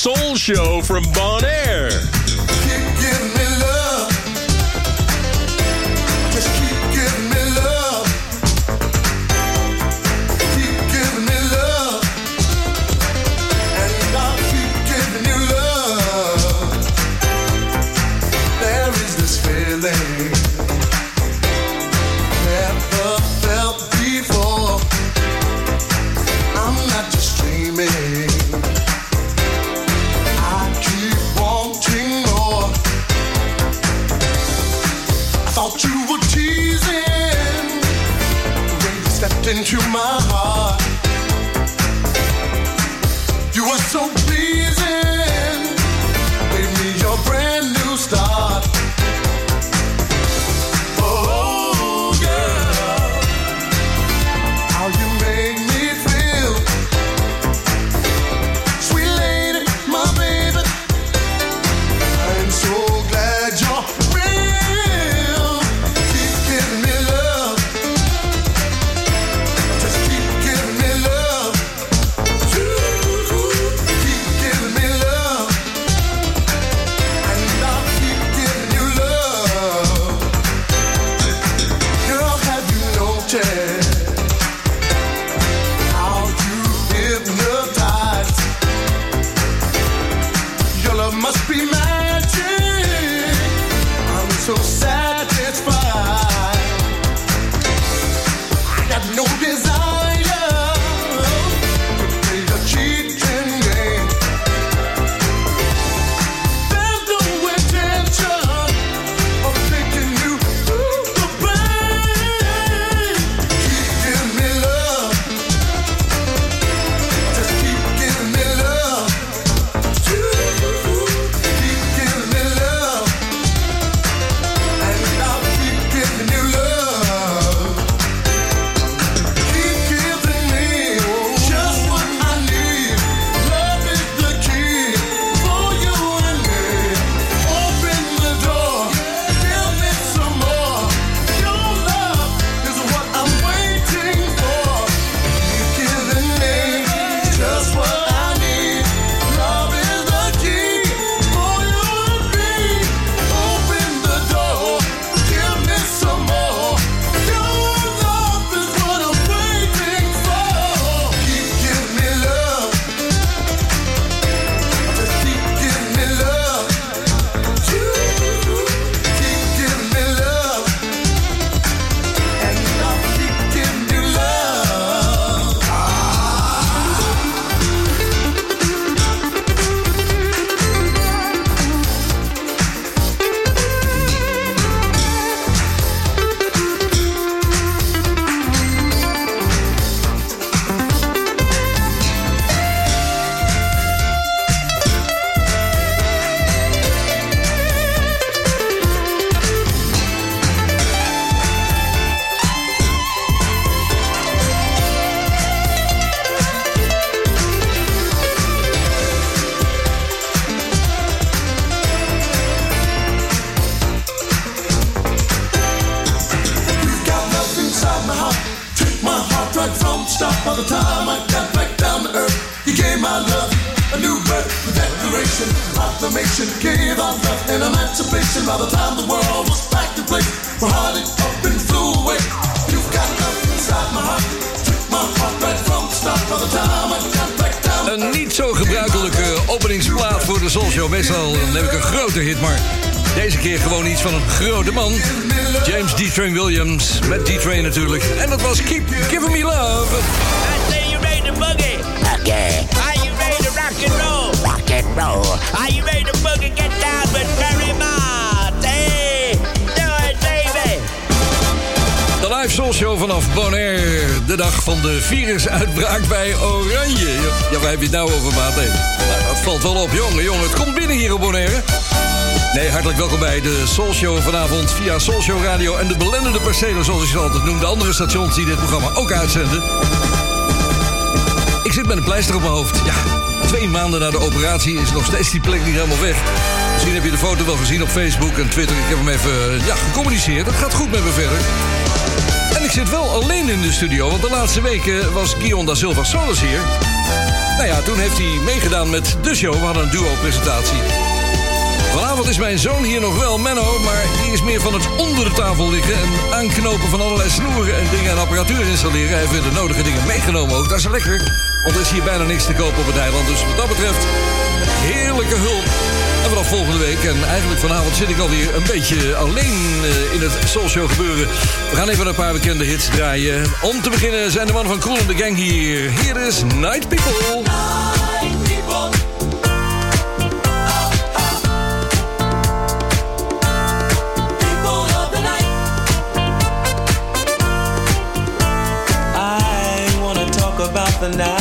Soul Show from Bon Air. Declaration, proclamation, gave our love and emancipation. By the time the world was back in place, my heart it up and flew away. You've got love inside my heart. Took my heart right from the start. By the time I got back down to Een niet zo gebruikelijke openingsplaat voor de Soul Show. Meestal heb ik een grote hit, maar deze keer gewoon iets van een grote man. James D-Train Williams, met D-Train natuurlijk. En dat was Keep Giving Me Love. I say you ready to boogie. Okay, Are you ready to boogie? Get down with Mott. Hey, do it, baby. De live Soul Show vanaf Bonaire. De dag van de virusuitbraak bij Oranje. Ja, waar heb je het nou over, maat? Nou, dat valt wel op, jongen, jongen. Het komt binnen hier op Bonaire. Nee, hartelijk welkom bij de Soul Show vanavond via Soul Show Radio... en de belendende percelen, zoals ik ze altijd noem. De andere stations die dit programma ook uitzenden. Ik zit met een pleister op mijn hoofd. Ja, Twee maanden na de operatie is nog steeds die plek niet helemaal weg. Misschien heb je de foto wel gezien op Facebook en Twitter. Ik heb hem even eh, ja, gecommuniceerd. Het gaat goed met me verder. En ik zit wel alleen in de studio, want de laatste weken was Guion da Silva Solis hier. Nou ja, toen heeft hij meegedaan met de show. We hadden een duo-presentatie. Vanavond is mijn zoon hier nog wel, Menno, maar die is meer van het onder de tafel liggen en aanknopen van allerlei snoeren en dingen en apparatuur installeren. Hij heeft de nodige dingen meegenomen ook. Dat is lekker, want er is hier bijna niks te kopen op het eiland. Dus wat dat betreft, heerlijke hulp. En vanaf volgende week, en eigenlijk vanavond zit ik alweer een beetje alleen eh, in het social gebeuren. We gaan even een paar bekende hits draaien. Om te beginnen zijn de mannen van Kroon en de Gang hier. Hier is Night People. tonight.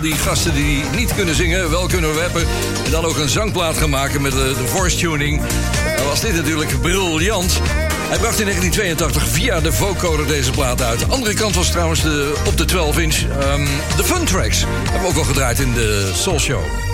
Die gasten die niet kunnen zingen, wel kunnen rappen. En dan ook een zangplaat gaan maken met de, de voice tuning. Dan was dit natuurlijk briljant. Hij bracht in 1982 via de vocoder deze plaat uit. De andere kant was trouwens de, op de 12-inch ehm, de Fun Tracks. Hebben we ook al gedraaid in de Soul Show.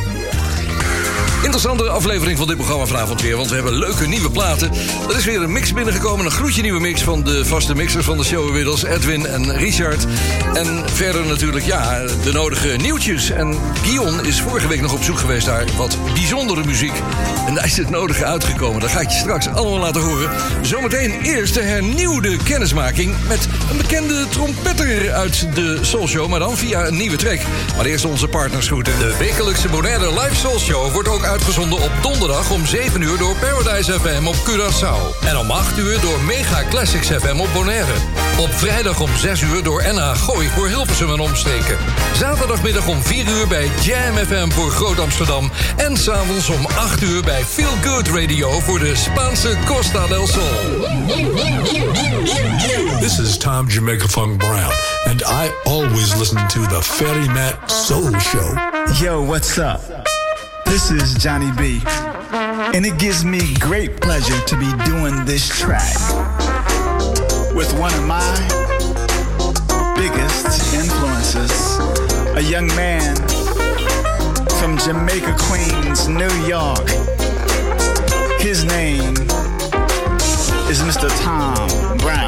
Interessante aflevering van dit programma vanavond weer, want we hebben leuke nieuwe platen. Er is weer een mix binnengekomen, een gloedje nieuwe mix van de vaste mixers van de show inmiddels, Edwin en Richard. En verder natuurlijk, ja, de nodige nieuwtjes. En Guion is vorige week nog op zoek geweest naar wat bijzondere muziek. En daar is het nodige uitgekomen. Dat ga ik je straks allemaal laten horen. Zometeen eerst de hernieuwde kennismaking met een bekende trompetter uit de Soul Show, maar dan via een nieuwe track. Maar eerst onze partners groeten. De wekelijkse Bonaire Live Soul Show wordt ook uitgezonden op donderdag om 7 uur door Paradise FM op Curaçao. En om 8 uur door Mega Classics FM op Bonaire. Op vrijdag om 6 uur door NH Gooi voor Hilversum en omstreken. Zaterdagmiddag om 4 uur bij Jam FM voor Groot Amsterdam. En s'avonds om 8 uur bij Feel Good Radio voor de Spaanse Costa del Sol. This is Tom Jamaica Funk Brown, and I always listen to the Ferry Matt Soul Show. Yo, what's up? This is Johnny B. And it gives me great pleasure to be doing this track with one of my biggest influences, a young man from Jamaica, Queens, New York. His name is Mr. Tom Brown.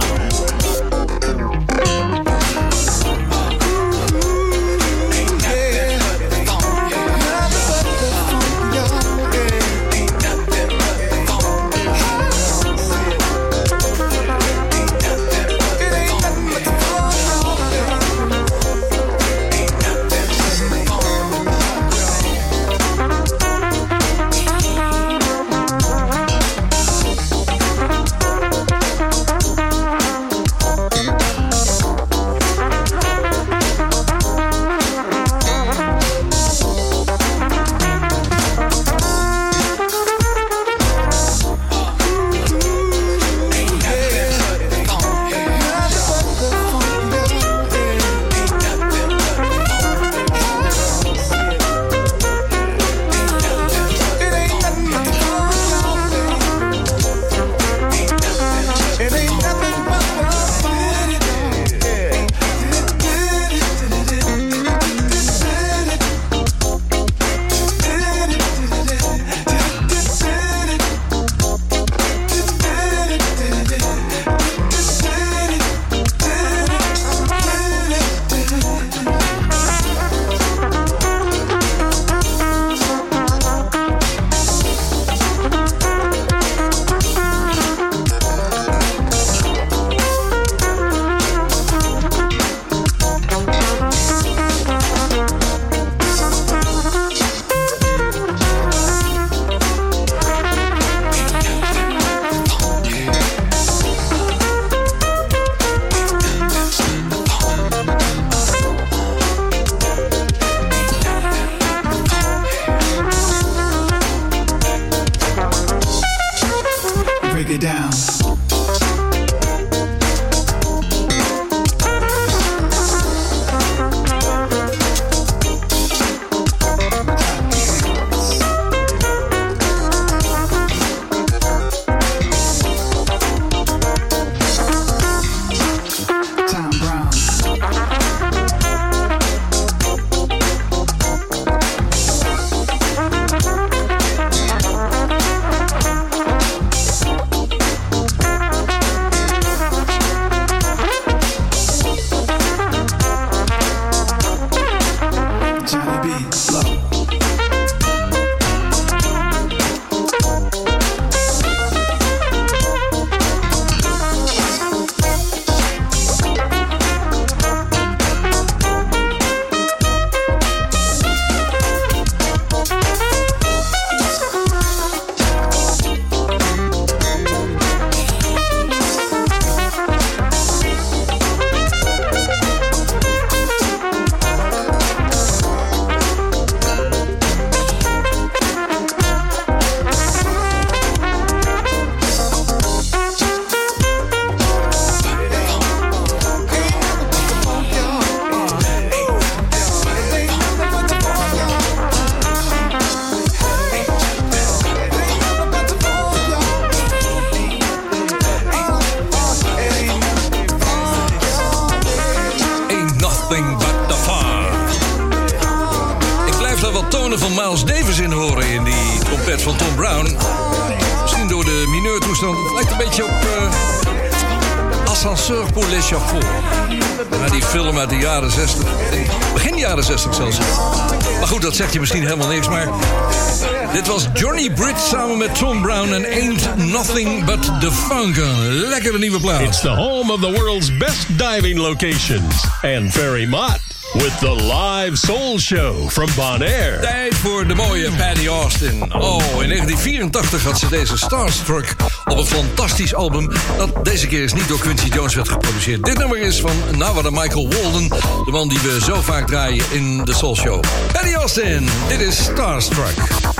It's the home of the world's best diving locations. And Ferry Mott with the live soul show from Bonaire. Tijd voor de mooie Patty Austin. Oh, in 1984 had ze deze Starstruck op een fantastisch album... dat deze keer eens niet door Quincy Jones werd geproduceerd. Dit nummer is van Nawada Michael Walden... de man die we zo vaak draaien in de Soul Show. Patty Austin, dit is Starstruck.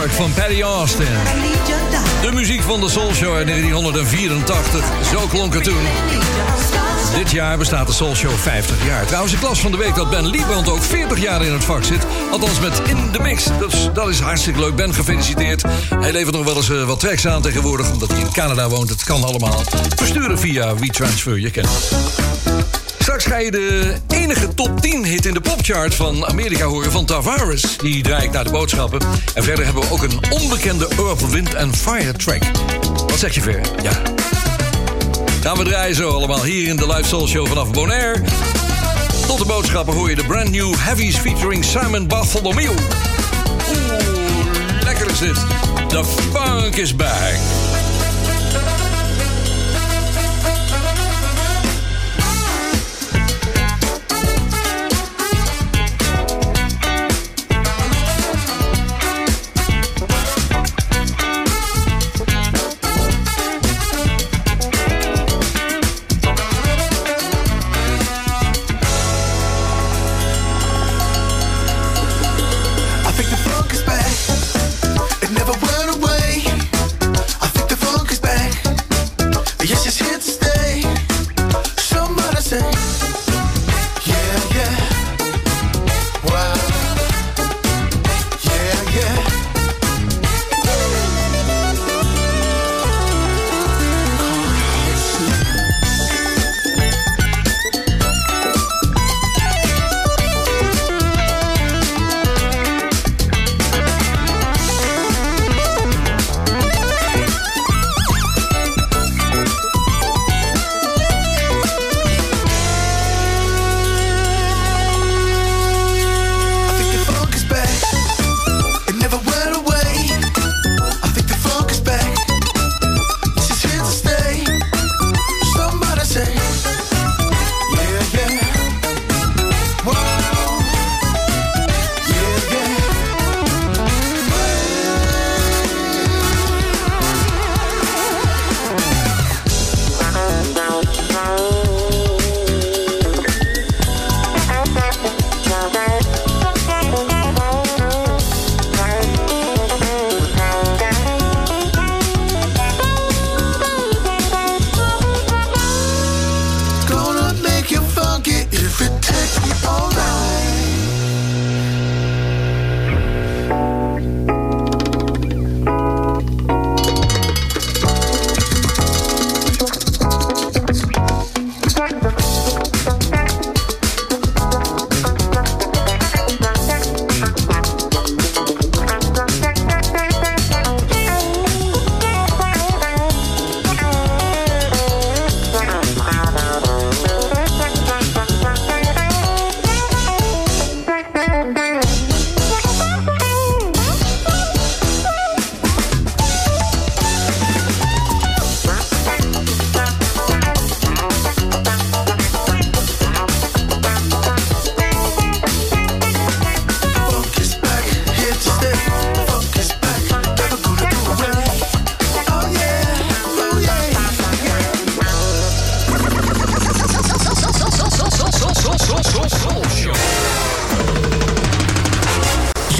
Van Patty Austin. De muziek van de Soul Show uit 1984. Zo klonk het toen. Dit jaar bestaat de Soul Show 50 jaar. Trouwens, de klas van de week dat Ben Liebrand ook 40 jaar in het vak zit. Althans met In The Mix. Dus dat is hartstikke leuk. Ben, gefeliciteerd. Hij levert nog wel eens eh, wat tracks aan tegenwoordig... omdat hij in Canada woont. Het kan allemaal. Versturen via WeTransfer, je kent. Straks ga je de enige top 10 hit in de popchart van Amerika horen van Tavares. Die draai ik naar de boodschappen. En verder hebben we ook een onbekende Earth, Wind and Fire track. Wat zeg je ver? Ja. Gaan we draaien zo allemaal hier in de Live Soul Show vanaf Bonaire. Tot de boodschappen hoor je de brand new Heavies featuring Simon Bartholomew. Oeh, lekker is dit. The funk is back.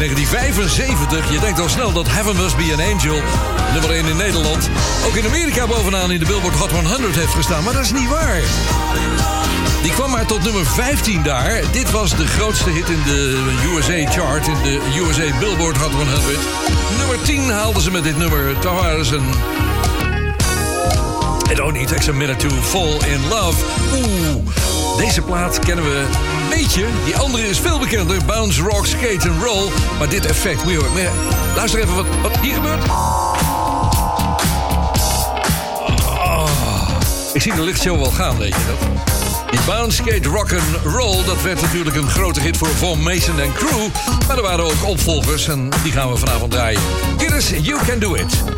uit 1975. Je denkt al snel dat Heaven Must Be an Angel, nummer 1 in Nederland, ook in Amerika bovenaan in de Billboard Hot 100 heeft gestaan. Maar dat is niet waar. Die kwam maar tot nummer 15 daar. Dit was de grootste hit in de USA chart, in de USA Billboard Hot 100. Nummer 10 haalden ze met dit nummer. Tavares en It only takes a minute to fall in love. Oeh, deze plaat kennen we beetje. Die andere is veel bekender. Bounce, rock, skate and roll. Maar dit effect, moet je. Maar Luister even wat, wat hier gebeurt. Oh, ik zie de lichtshow wel gaan, weet je dat? Die bounce, skate, rock and roll, dat werd natuurlijk een grote hit voor Von Mason en crew. Maar er waren ook opvolgers en die gaan we vanavond draaien. Hier is You Can Do It.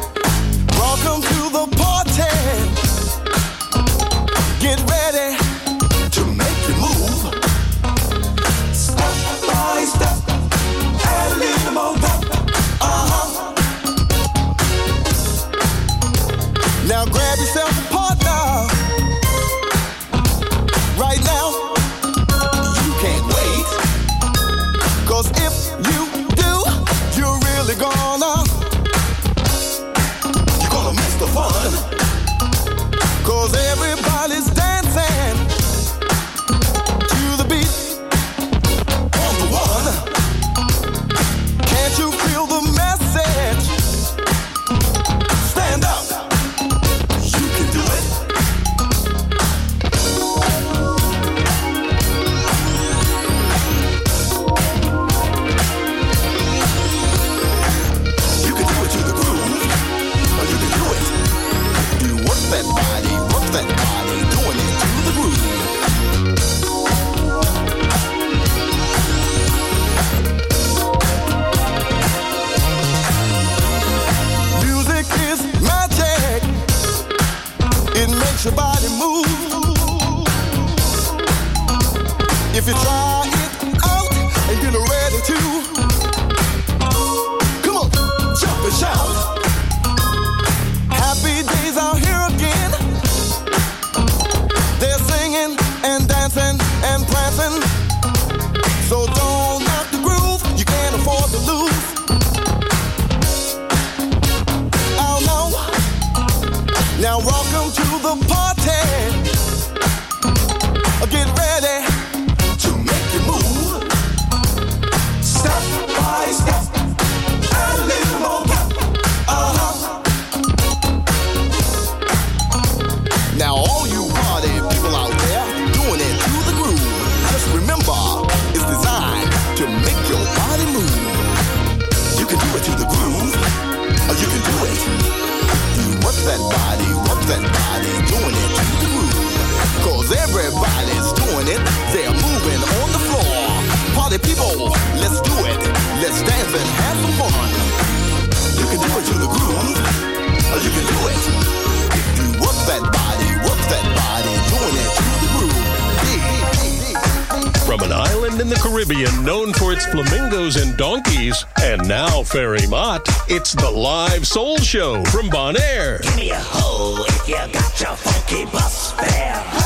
Caribbean known for its flamingos and donkeys, and now Ferry Mott, it's the live soul show from Bonaire. Give me a hoe if you got your funky bus fare.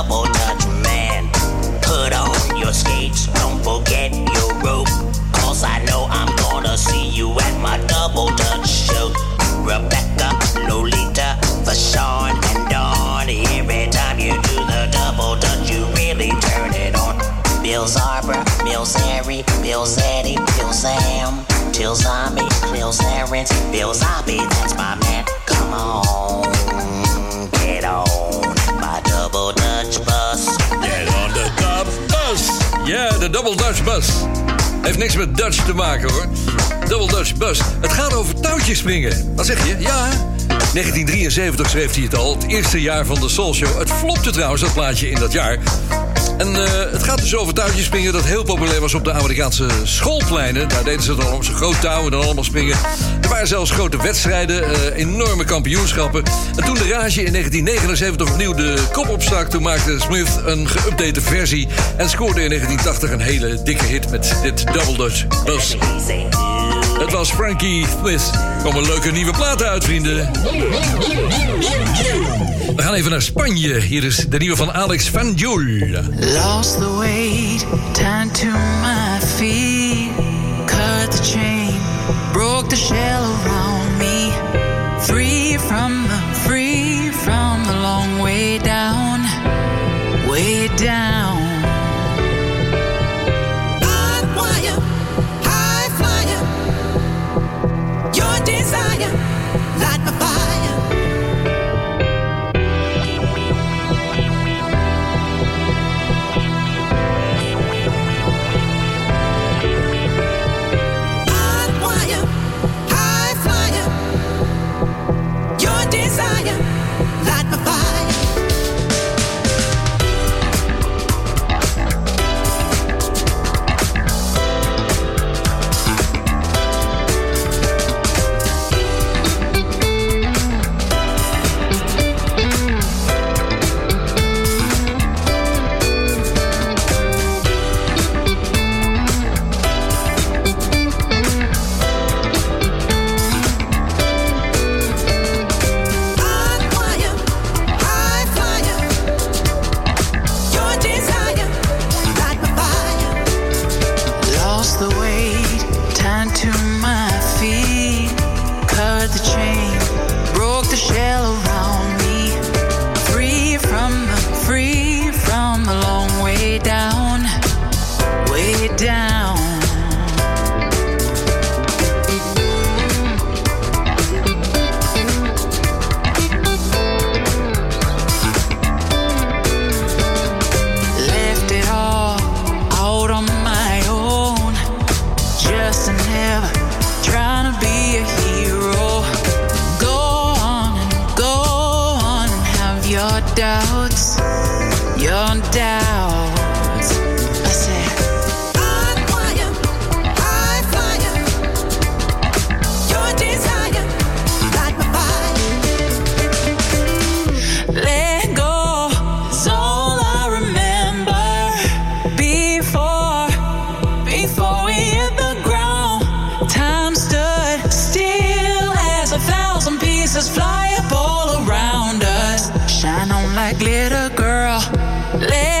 Double dutch man. Put on your skates, don't forget your rope. Cause I know I'm gonna see you at my double dutch show. Rebecca, Lolita, Fashawn, and Dawn. Every time you do the double dutch, you really turn it on. Bill Zarber, Bill Zary, Bill Zeddy, Bill Sam, Till Zombie, Bill Zarens, Bill Zombie, that's my man. Come on, Double Dutch bus. Heeft niks met Dutch te maken hoor. Double Dutch bus. Het gaat over touwtjes springen. Wat zeg je? Ja. 1973 schreef hij het al. Het eerste jaar van de Soul Show. Het flopte trouwens, dat plaatje in dat jaar. En eh, het gaat dus over touwtjes springen dat heel populair was op de Amerikaanse schoolpleinen. Daar deden ze dan op zo'n groot touw en dan allemaal springen. Er waren zelfs grote wedstrijden, eh, enorme kampioenschappen. En toen de Rage in 1979 opnieuw de kop opstak... toen maakte Smith een geüpdate versie... en scoorde in 1980 een hele dikke hit met dit Double Dutch Bus. Het was Frankie Smith. Er komen leuke nieuwe platen uit, vrienden. We gaan even naar Spanje. Hier is de nieuwe van Alex Van Joel. Lost the weight, turned to my feet. Cut the chain, broke the shell around me. Free from the, free from the long way down, way down. Girl. Let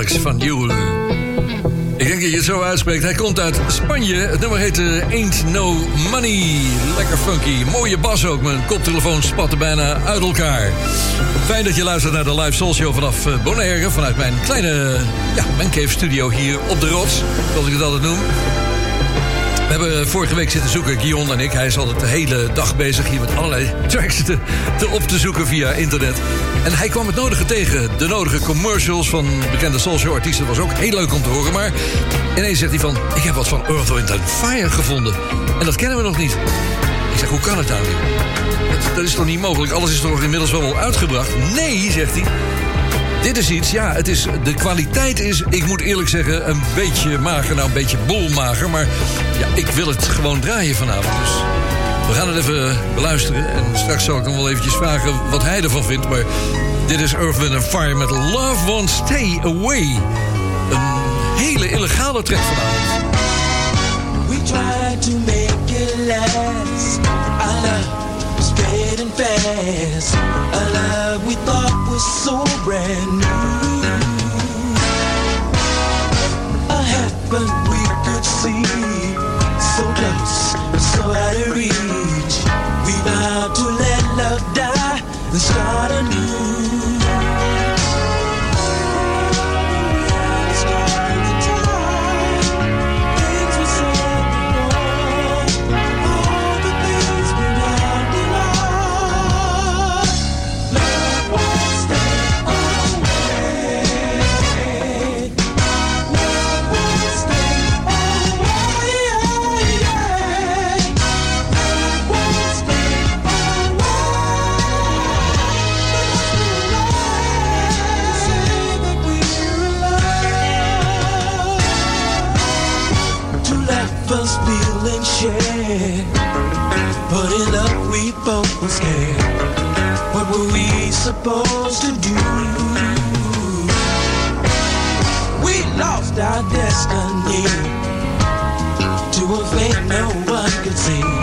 Alex van Joel. Ik denk dat je het zo uitspreekt. Hij komt uit Spanje. Het nummer heet eh, Ain't No Money. Lekker funky. Mooie bas ook. Mijn koptelefoon spatte bijna uit elkaar. Fijn dat je luistert naar de Live Soul Show vanaf eh, Bonaire. Vanuit mijn kleine ja, mancave studio hier op de rots. Zoals ik het altijd noem. We hebben vorige week zitten zoeken, Guion en ik. Hij is altijd de hele dag bezig hier met allerlei tracks te, te op te zoeken via internet. En hij kwam het nodige tegen. De nodige commercials van bekende soulshow artiesten. Dat was ook heel leuk om te horen. Maar ineens zegt hij van, ik heb wat van Earth, Wind Fire gevonden. En dat kennen we nog niet. Ik zeg, hoe kan het nou? Dat, dat is toch niet mogelijk? Alles is toch inmiddels wel wel uitgebracht? Nee, zegt hij. Dit is iets, ja, het is, de kwaliteit is, ik moet eerlijk zeggen, een beetje mager. Nou, een beetje bolmager, maar ja, ik wil het gewoon draaien vanavond. Dus we gaan het even beluisteren. En straks zal ik hem wel eventjes vragen wat hij ervan vindt. Maar dit is Wind Fire met Love Won't Stay Away. Een hele illegale track vanavond. We tried to make it last. Fast. A love we thought was so brand new. A heaven we could see. So close, so out of reach. We vowed to let love die and start anew. Feel and share. But in love we both were scared. What were we supposed to do? We lost our destiny to a fate no one could see.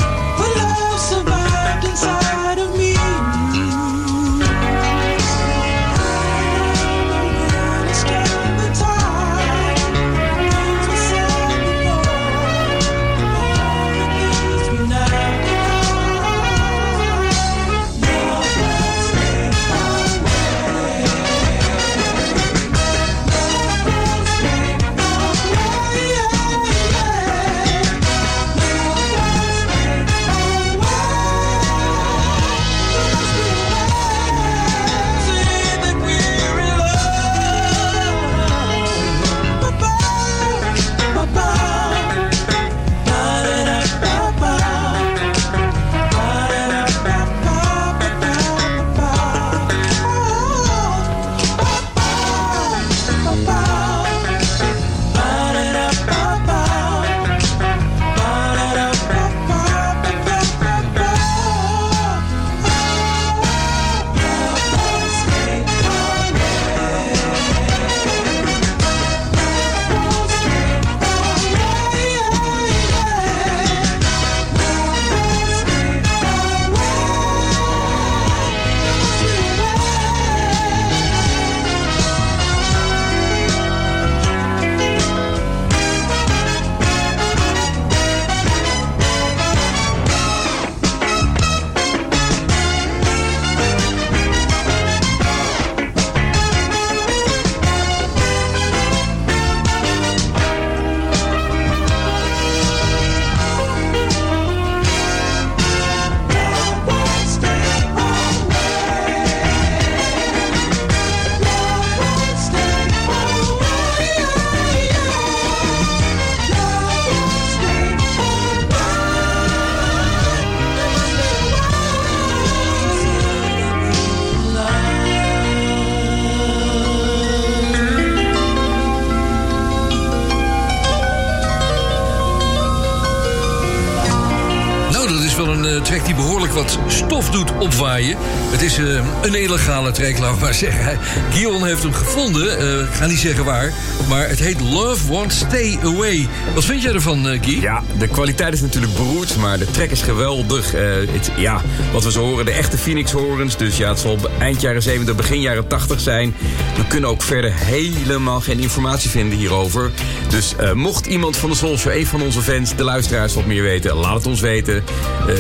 Een illegale track, laat maar zeggen. Guillaume heeft hem gevonden, ik ga niet zeggen waar... maar het heet Love Won't Stay Away. Wat vind jij ervan, eh, Guy? Ja, de kwaliteit is natuurlijk beroerd, maar de track is geweldig. Eh, het, ja, wat we zo horen, de echte Phoenix horens. Dus ja, het zal eind jaren 70, begin jaren 80 zijn. We kunnen ook verder helemaal geen informatie vinden hierover. Dus mocht iemand van de Soul een van onze fans, de luisteraars wat meer weten, laat het ons weten.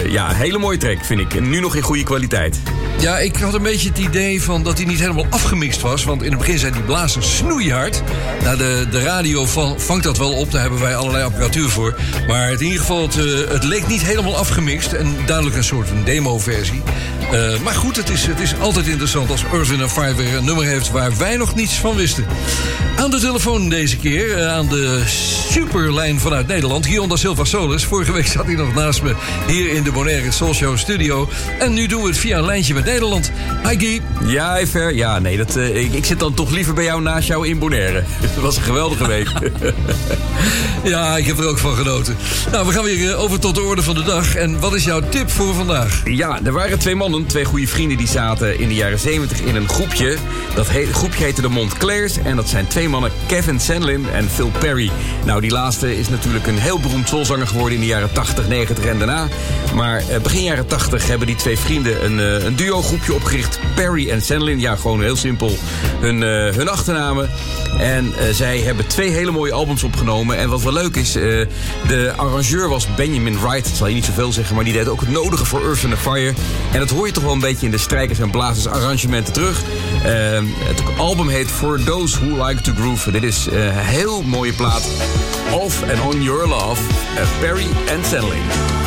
Ja, hele mooie track vind ik. Nu nog in goede kwaliteit. Ja, ik had een beetje het idee van dat hij niet helemaal afgemixt was. Want in het begin zijn die blazers snoeihard. Nou, de, de radio van, vangt dat wel op. Daar hebben wij allerlei apparatuur voor. Maar in ieder geval, het, eh, leek niet helemaal afgemixt. En duidelijk een soort demo-versie. Eh, maar goed, het is, het is altijd interessant als Earth Fire weer een nummer heeft... waar wij nog niets van wisten. Aan de telefoon deze keer, eh, aan de superlijn vanuit Nederland... Guillaume da Silva Solis. Vorige week zat hij nog naast me hier in de Bonaire Soul Show studio. En nu doen we het via een lijntje met Nederland. Hi Guy. Ja, Ver. Ja, nee, dat, eh, ik, ik zit dan toch liever bij jou naast jou in Bonaire. Het was een geweldige week. Ja, ik heb er ook van genoten. Nou, we gaan weer eh, over tot de orde van de dag. En wat is jouw tip voor vandaag? Ja, er waren twee mannen, twee goede vrienden, die zaten in de jaren 70 in een groepje. Dat groepje heette de Montclairs. En dat zijn twee mannen, Kevin Sandlin en Phil Perry. Nou, die laatste is natuurlijk een heel beroemd soulzanger geworden in de jaren 80, 90 en daarna. Maar eh, begin jaren 80 hebben die twee vrienden een, eh, een duo-groepje opgericht. Perry en Sandlin. Ja, gewoon heel simpel hun, hun achternamen. En zij hebben twee hele mooie albums opgenomen. En wat wel leuk is, eh, de arrangeur was Benjamin Wright. Dat zal je niet zoveel zeggen, maar die deed ook het nodige voor Earth and Fire. En dat hoor je toch wel een beetje in de strijkers en blazers arrangementen terug. Eh, het album heet For Those Who Like to Groove. Dit is eh, een heel mooie plaat. Off and On Your Love, Perry Sandlin.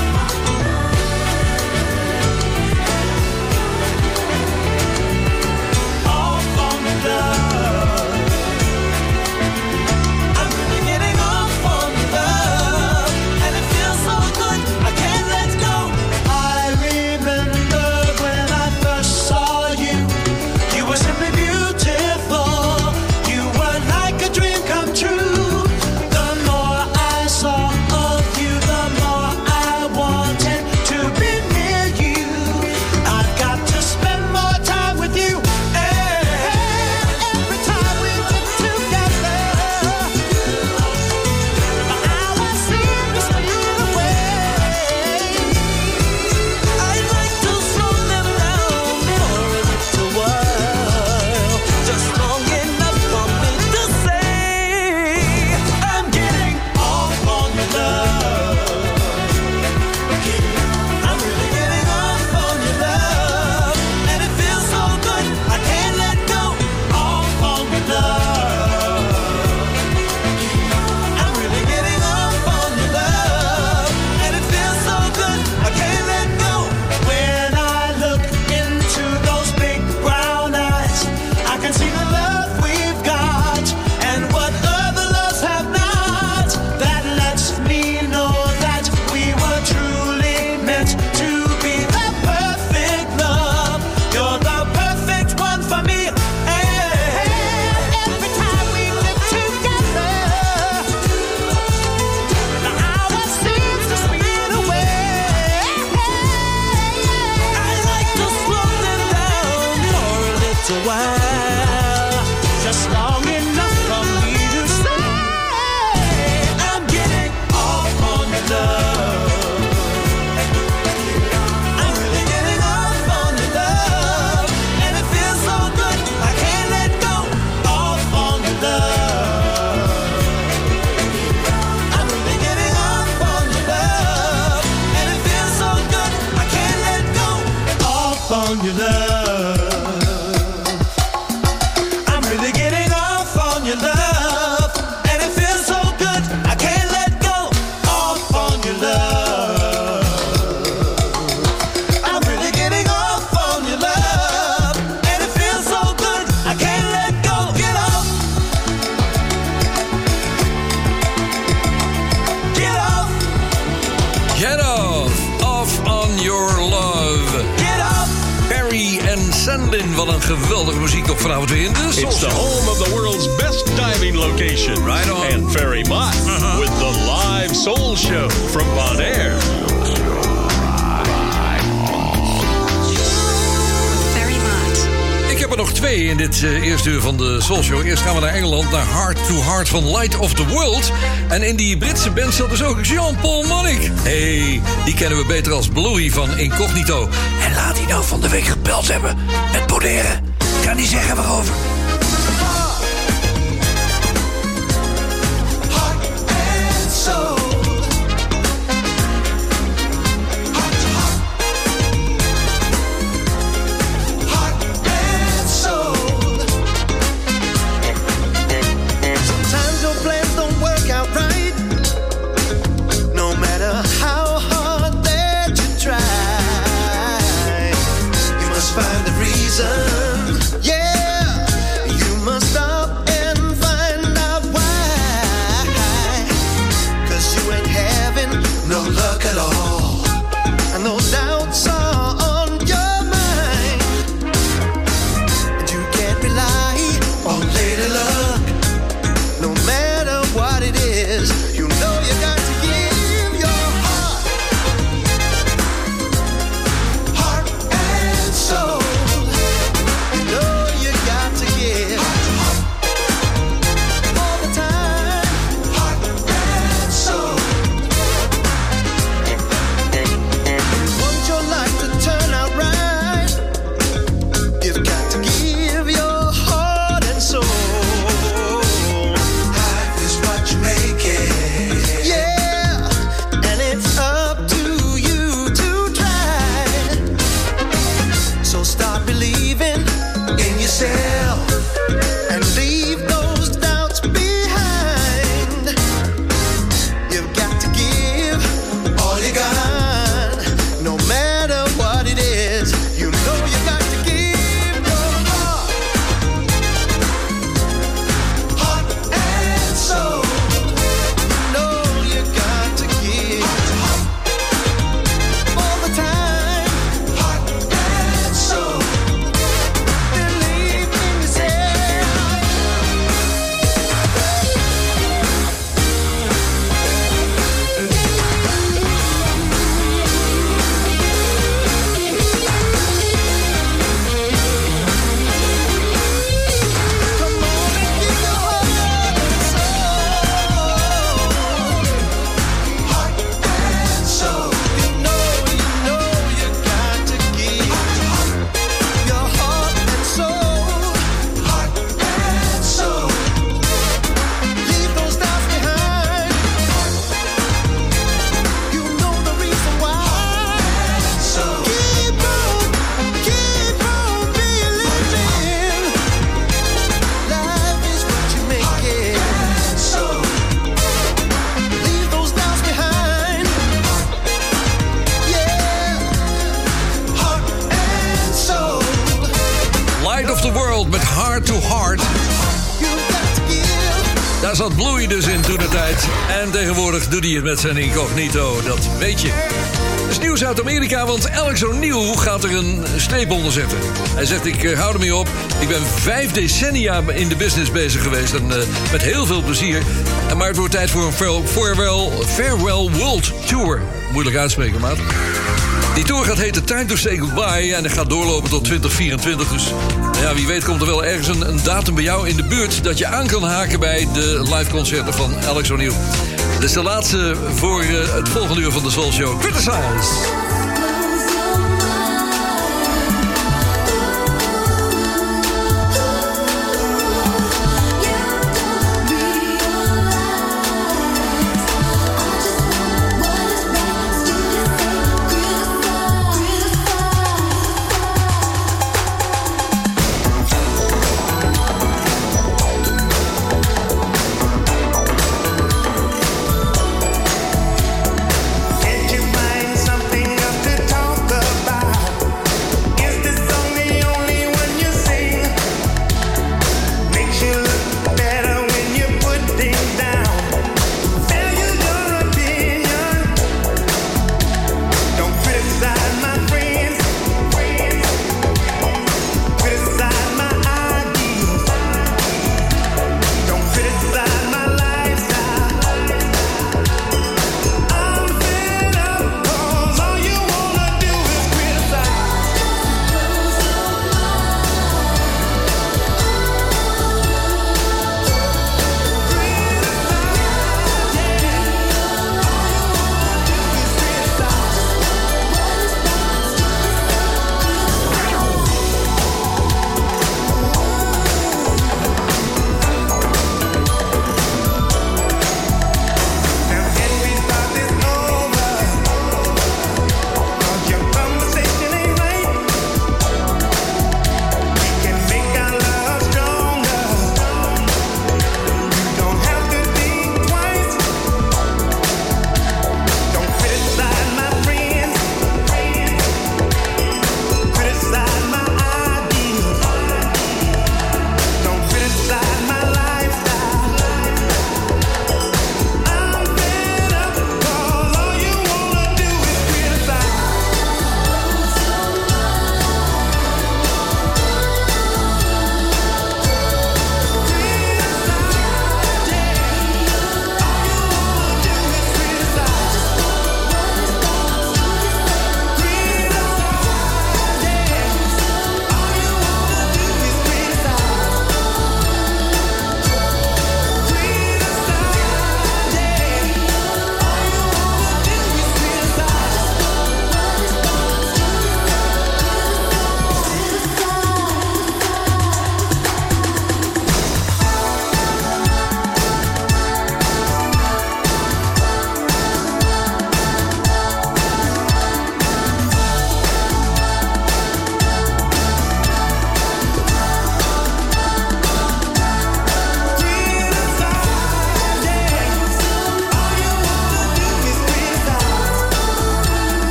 Eerst gaan we naar Engeland, naar Heart to Heart van Light of the World. En in die Britse band zat dus ook Jean-Paul Monnick. hey, die kennen we beter als Bluey van Incognito. En laat hij nou van de week gebeld hebben met Boneren. Kan hij zeggen waarover? Het met zijn incognito, dat weet je. Het is nieuws uit Amerika, want Alex O'Neill gaat er een streep onder zetten. Hij zegt, ik eh, hou ermee op. Ik ben vijf decennia in de business bezig geweest en eh, met heel veel plezier. Maar het wordt tijd voor een farewell, farewell, World Tour. Moeilijk uitspreken, maat. Die tour gaat heten Time to Say Goodbye en dat gaat doorlopen tot 2024. Dus ja, wie weet komt er wel ergens een, een datum bij jou in de buurt... dat je aan kan haken bij de live concerten van Alex O'Neill. Dit is de laatste voor eh, het volgende uur van de Soul Show. Criticize!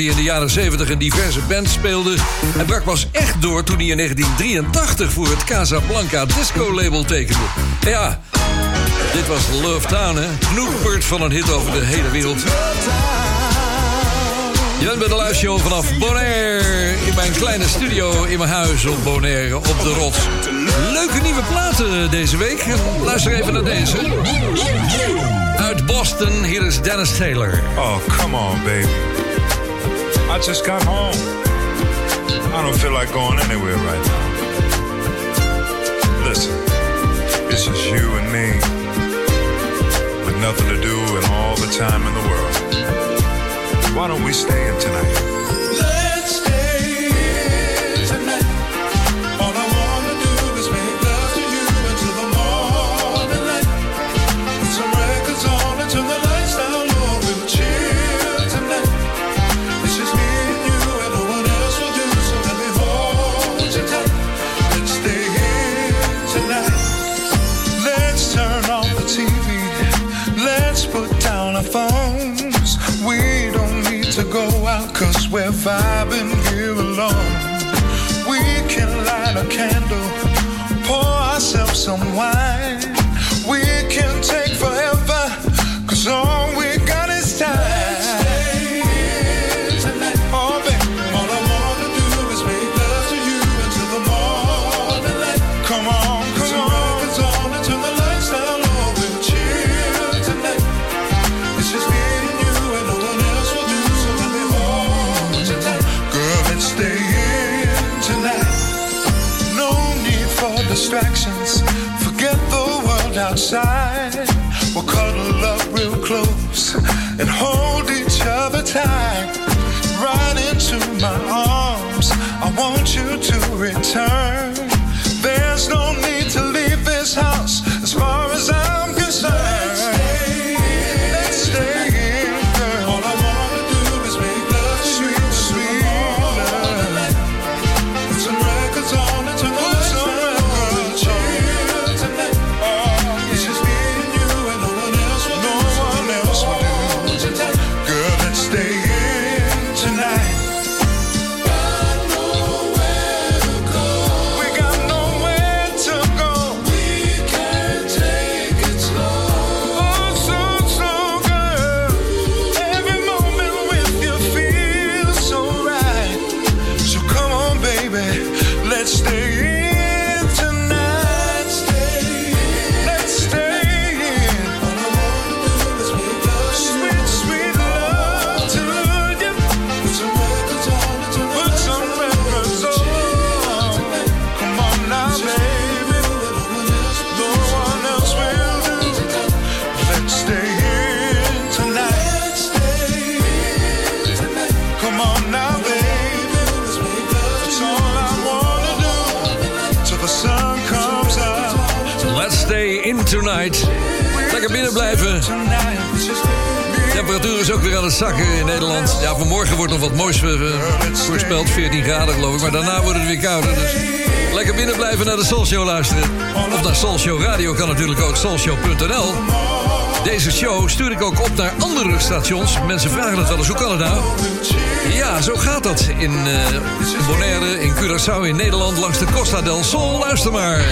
die in de jaren 70 een diverse band speelde. En brak was echt door toen hij in 1983 voor het Casablanca Disco label tekende. Ja, dit was Love Town, hè? Knoepert van een hit over de hele wereld. Je bent bij de show vanaf Bonaire. In mijn kleine studio in mijn huis op Bonaire op de rots. Leuke nieuwe platen deze week. Luister even naar deze. Uit Boston, hier is Dennis Taylor. Oh, come on, baby. I just got home. I don't feel like going anywhere right now. Listen, it's just you and me. With nothing to do and all the time in the world. Why don't we stay in tonight? someone. Blijven. De temperatuur is ook weer aan het zakken in Nederland. Ja, vanmorgen wordt nog wat moois eh, voorspeld. 14 graden geloof ik. Maar daarna wordt het weer kouder. Dus lekker binnen blijven naar de Soulshow luisteren. Of naar Soulshow Radio kan natuurlijk ook. Soulshow.nl Deze show stuur ik ook op naar andere stations. Mensen vragen het wel eens, hoe kan het nou? Ja, zo gaat dat in, in Bonaire, in Curaçao, in Nederland... langs de Costa del Sol. Luister maar.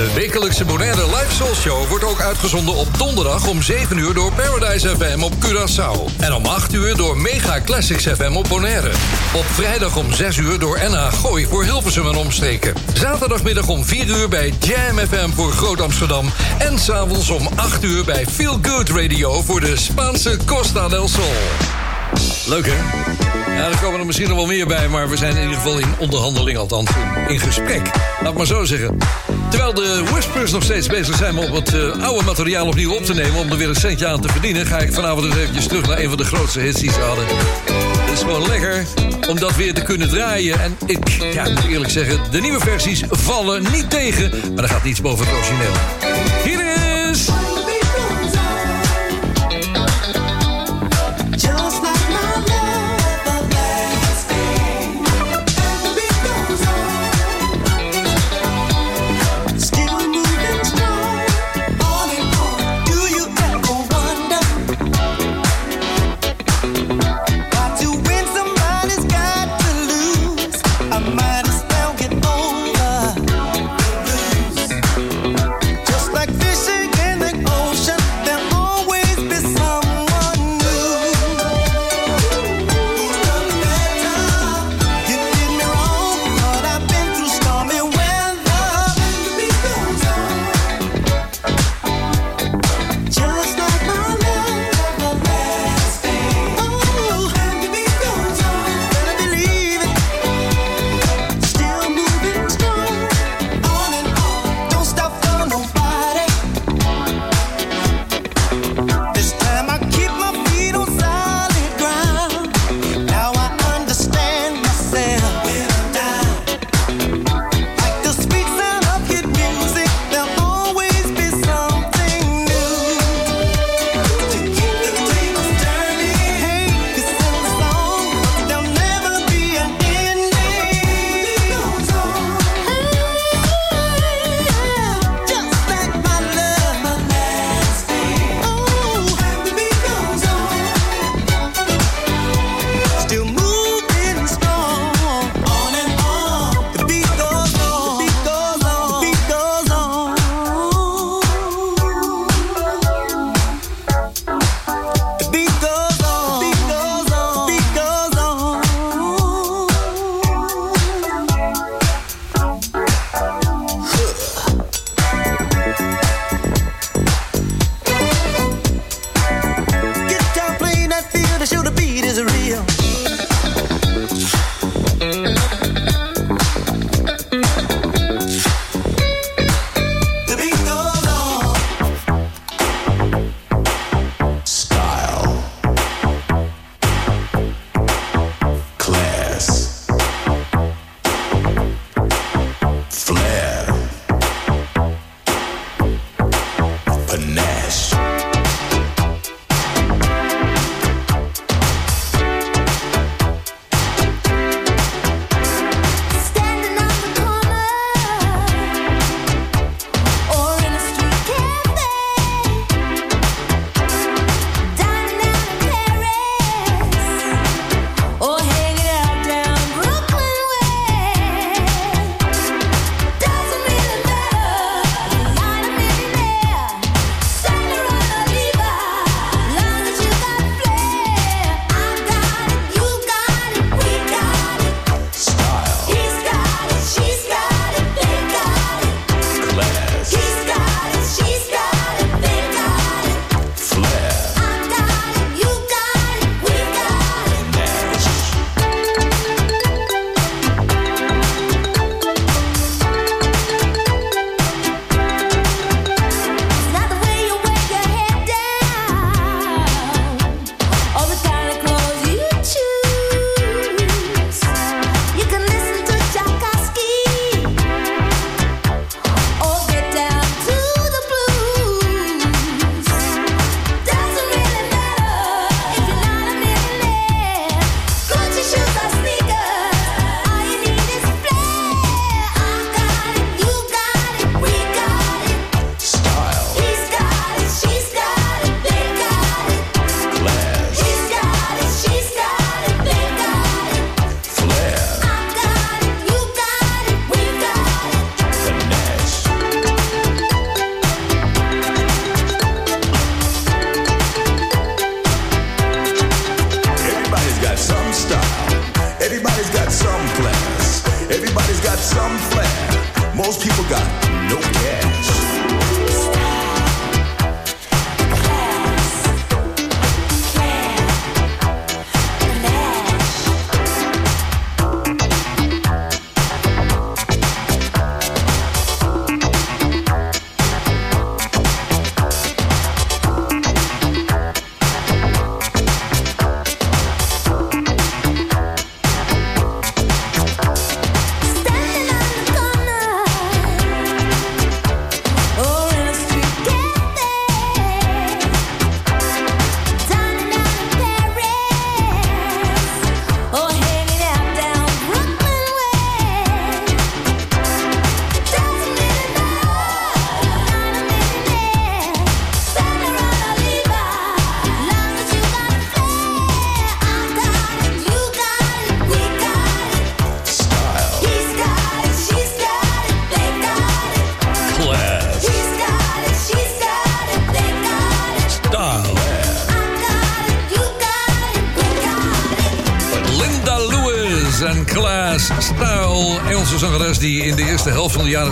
De wekelijkse Bonaire Live Soul Show wordt ook uitgezonden op donderdag om 7 uur door Paradise FM op Curaçao. En om 8 uur door Mega Classics FM op Bonaire. Op vrijdag om 6 uur door NH Gooi voor Hilversum en omstreken. Zaterdagmiddag om 4 uur bij Jam FM voor Groot Amsterdam. En s'avonds om 8 uur bij Feel Good Radio voor de Spaanse Costa del Sol. Leuk hè? Ja, er komen er misschien nog wel meer bij, maar we zijn in ieder geval in onderhandeling, althans in, gesprek. Laat maar zo zeggen. Terwijl de Whispers nog steeds bezig zijn om het eh, oude materiaal opnieuw op te nemen... om er weer een centje aan te verdienen... ga ik vanavond eens eventjes terug naar een van de grootste hits die ze hadden. Het is gewoon lekker om dat weer te kunnen draaien. En ik ja, moet eerlijk zeggen, de nieuwe versies vallen niet tegen... maar er gaat niets boven het origineel. Hier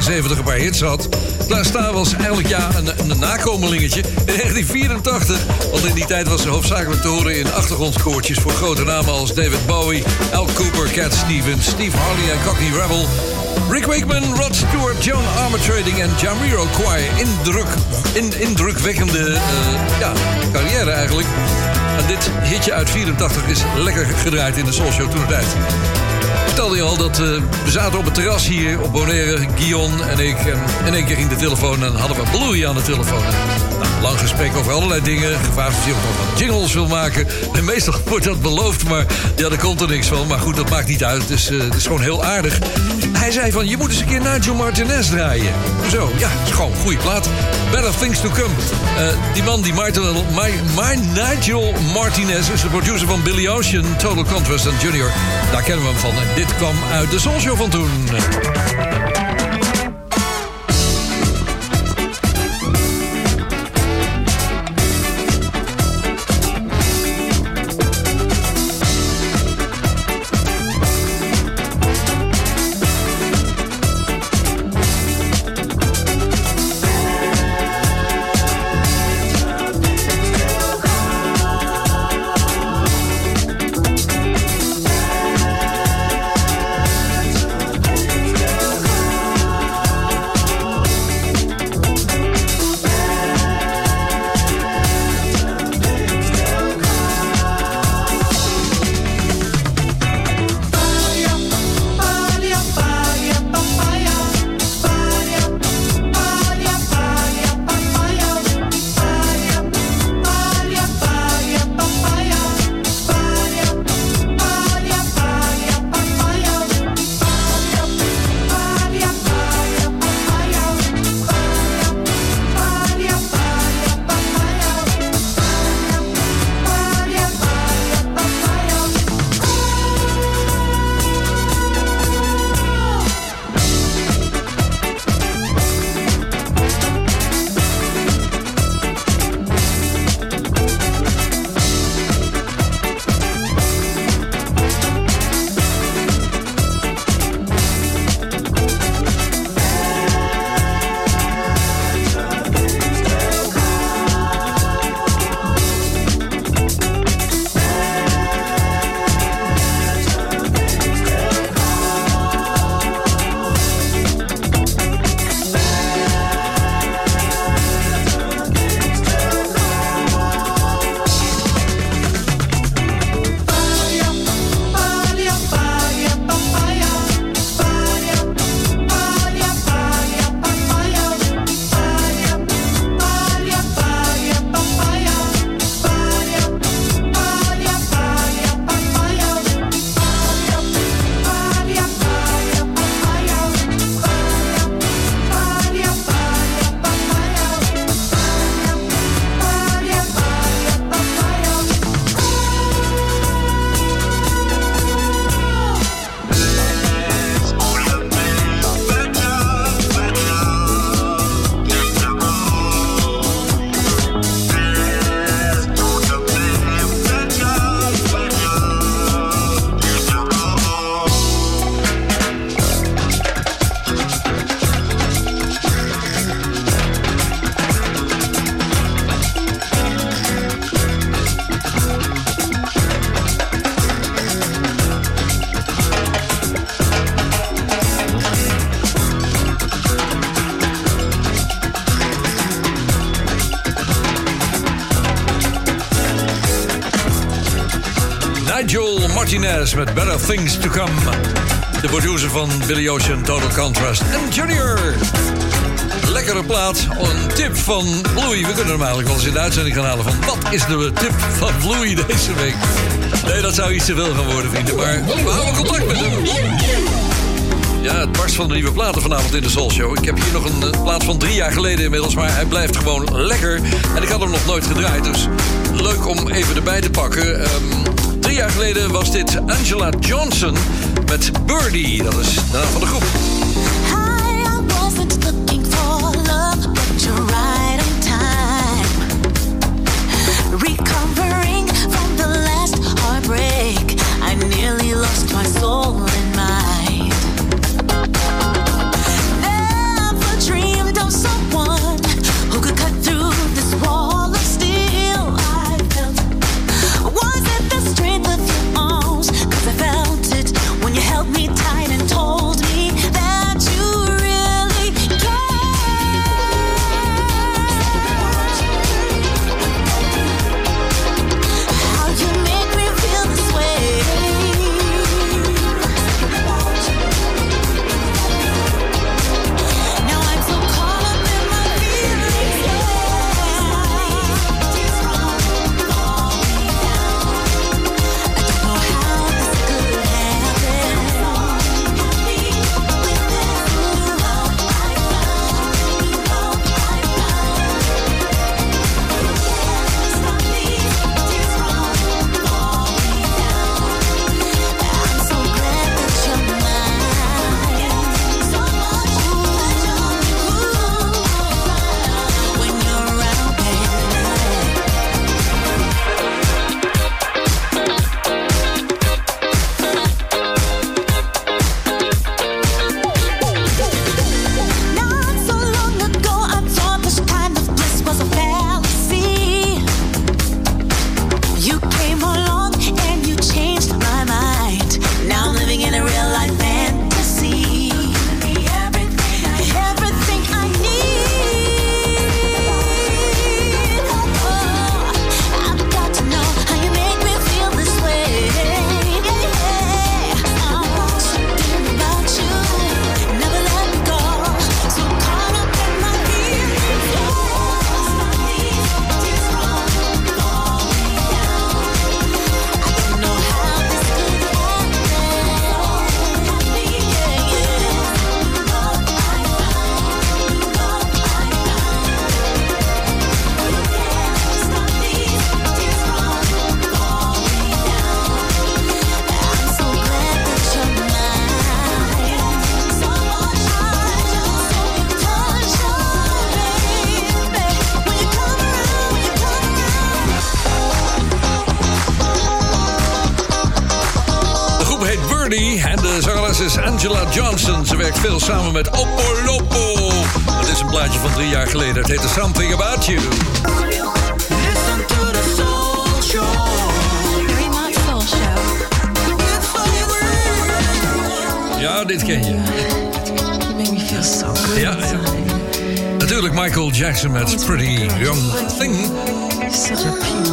70 een paar hits had. Klaas Style was eigenlijk ja, een, een nakomelingetje in 1984. Want in die tijd was ze hoofdzakelijk te horen in achtergrondkoortjes... voor grote namen als David Bowie, Al Cooper, Cat Stevens... Steve Harley en Cockney Rebel... Rick Wakeman, Rod Stewart, Joan Armatrading en Jamiroquai. Indruk, in, indrukwekkende eh, ja, carrière eigenlijk. En dit hitje uit 84 is lekker gedraaid in de Soul Show toen. Vertelde je al dat eh, we zaten op het terras hier op Bonaire, Guion en ik. En in één keer ging de telefoon en hadden we Bluey aan de telefoon. Nou, lang gesprek over allerlei dingen. Gevraagd of hij nog wat jingles wil maken. En meestal wordt dat beloofd, maar ja, daar komt er niks van. Maar goed, dat maakt niet uit. Dus eh, het is gewoon heel aardig. Hij zei van, je moet eens een keer Nigel Martinez draaien. Zo, ja, is gewoon goede plaat. Better Things to Come. Eh, die man, die Martin, my, my Nigel Martinez, is de producer van Billy Ocean, Total Contrast en Junior. Daar kennen we hem van. En dit kwam uit de Soul Show van toen. Met Better Things to Come. De producer van Billy Ocean, Total Contrast en Junior. Lekkere plaat. Een tip van Bluey. We kunnen hem eigenlijk wel eens in de uitzending gaan halen van... wat is de tip van Bluey deze week? Nee, dat zou iets te veel gaan worden, vrienden. Maar we houden contact met hem. Ja, het barst van de nieuwe platen vanavond in de Soul Show. Ik heb hier nog een eh, plaat van drie jaar geleden inmiddels... maar hij blijft gewoon lekker. En ik had hem nog nooit gedraaid, dus leuk om even erbij te pakken. Ehm, jaar geleden was dit Angela Johnson met Birdie. Dat is de naam van de groep. Samen met Oppo Lopo. Het is een plaatje van drie jaar geleden. Het heette Something About You. Listen to the soul show. Very much soul show. Ja, dit ken je. You make me feel so good. Ja, ja. Natuurlijk Michael Jackson met Pretty Young Thing.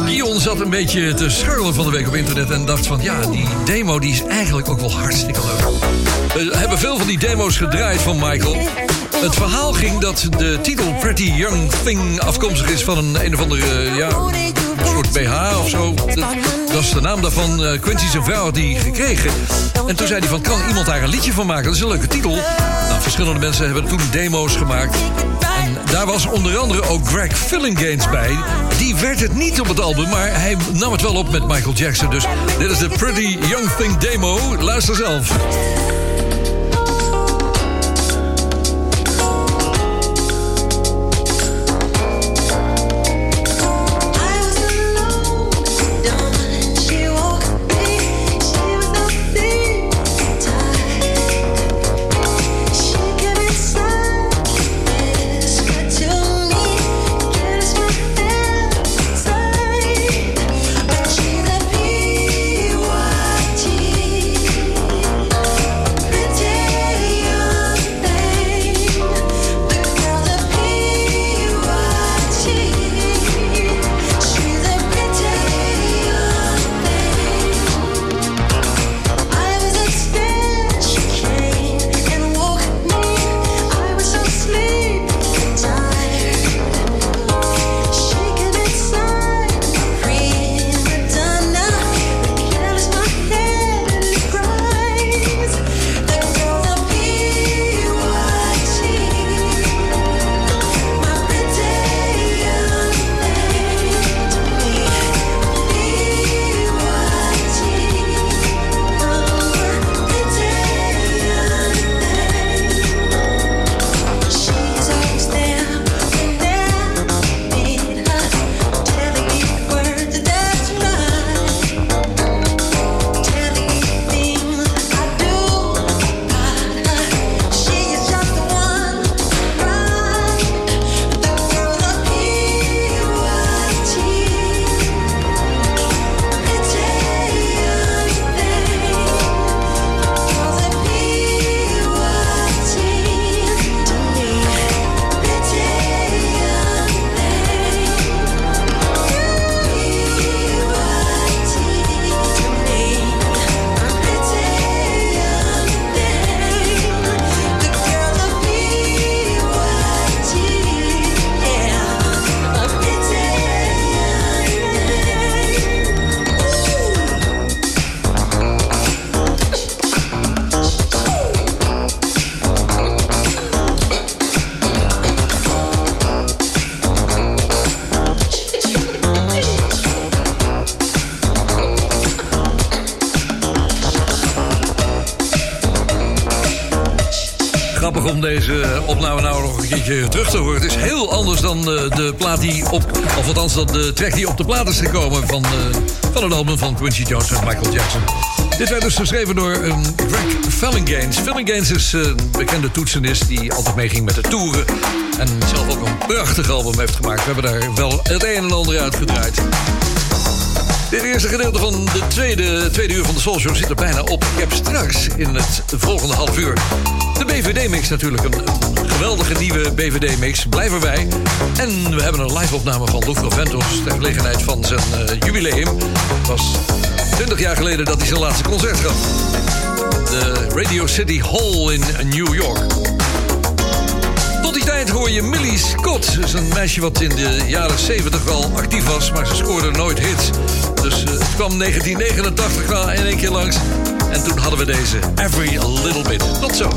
Dion zat een beetje te schurlen van de week op internet en dacht van... ja, die van Michael. Het verhaal ging dat de titel Pretty Young Thing afkomstig is van een een of andere... eh, ja, soort BH of zo. Dat, dat is de naam daarvan. eh, Quincy vrouw had die gekregen. En toen zei hij van, kan iemand daar een liedje van maken? Dat is een leuke titel. Nou, verschillende mensen hebben toen demo's gemaakt. En daar was onder andere ook Greg Fillinganes bij. Die werd het niet op het album, maar hij nam het wel op met Michael Jackson. Dus dit is de Pretty Young Thing demo. Luister zelf. Deze opname nou nog een keertje terug te horen. Het is heel anders dan de, de plaat die op... of althans dan de track die op de plaat is gekomen... van, eh, van het album van Quincy Jones en Michael Jackson. Dit werd dus geschreven door um, Greg Fellinganes. Fellinganes is eh, een bekende toetsenist die altijd meeging met de toeren... en zelf ook een prachtig album heeft gemaakt. We hebben daar wel het een en ander uitgedraaid. Dit eerste gedeelte van de tweede, tweede uur van de Soul Show zit er bijna op. Ik heb straks in het volgende half uur de BVD-mix natuurlijk. Een, geweldige nieuwe BVD-mix. Blijf erbij. En we hebben een live-opname van Lucro Ventos... ter gelegenheid van zijn eh, jubileum. Het was 20 jaar geleden dat hij zijn laatste concert gaf. De Radio City Hall in New York. Tot die tijd hoor je Millie Scott. Dat is een meisje wat in de jaren 70 al actief was, maar ze scoorde nooit hits. Dus eh, het kwam 1989 wel in één keer langs. En toen hadden we deze Every Little Bit. Tot zo.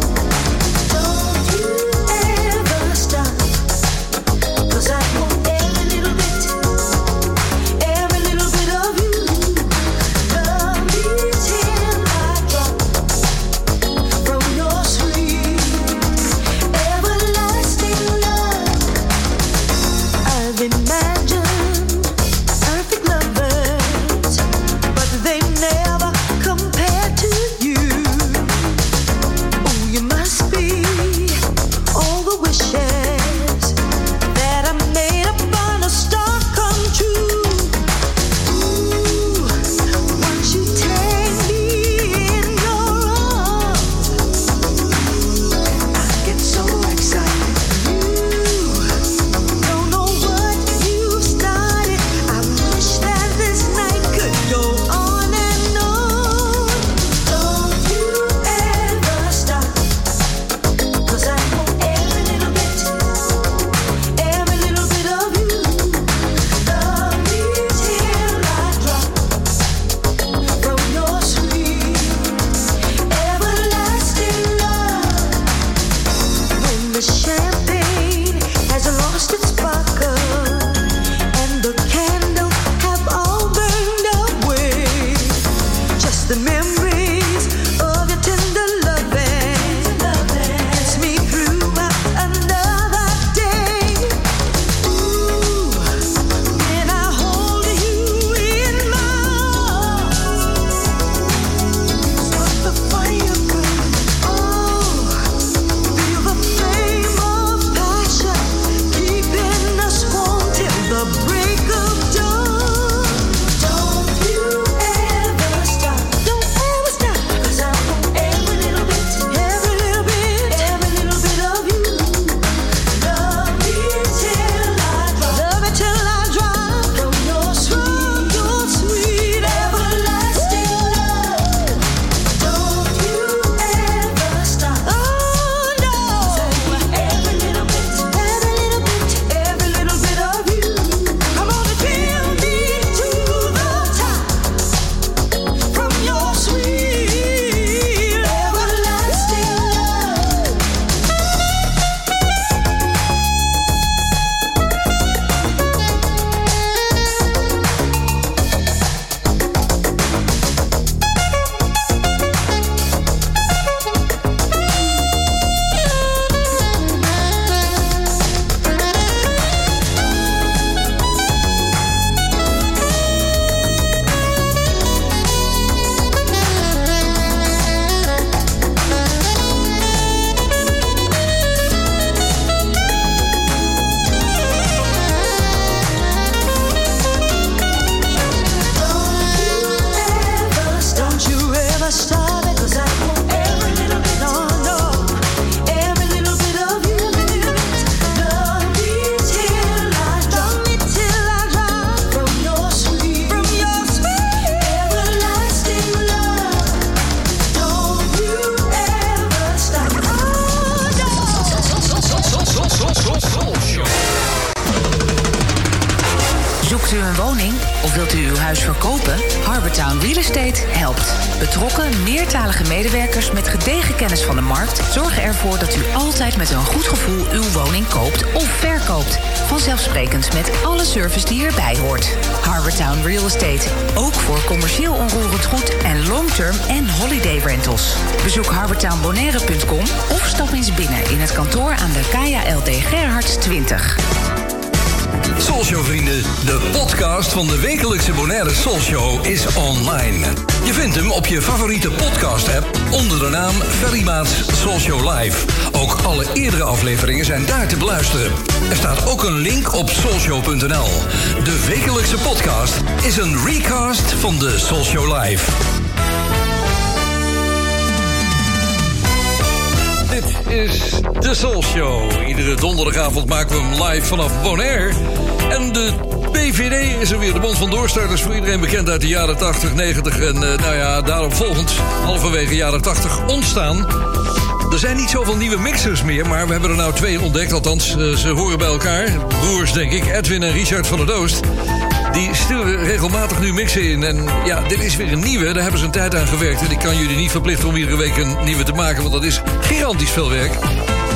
Vrienden, de podcast van de wekelijkse Bonaire Soulshow is online. Je vindt hem op je favoriete podcast app onder de naam Ferry Maats Soulshow Live. Ook alle eerdere afleveringen zijn daar te beluisteren. Er staat ook een link op soulshow.nl. De wekelijkse podcast is een recast van de Soulshow Live. Dit is de Soul Show. Iedere donderdagavond maken we hem live vanaf Bonaire. En de BVD is er weer, de Bond van Doorstarters. Voor iedereen bekend uit de jaren 80, 90 en uh, nou ja, daarop volgend, halverwege jaren 80 ontstaan. Er zijn niet zoveel nieuwe mixers meer, maar we hebben er nou twee ontdekt. Althans, uh, ze horen bij elkaar. Broers, denk ik, Edwin en Richard van der Doost. Die sturen regelmatig nu mixen in. En ja, dit is weer een nieuwe. Daar hebben ze een tijd aan gewerkt. En ik kan jullie niet verplichten om iedere week een nieuwe te maken. Want dat is gigantisch veel werk.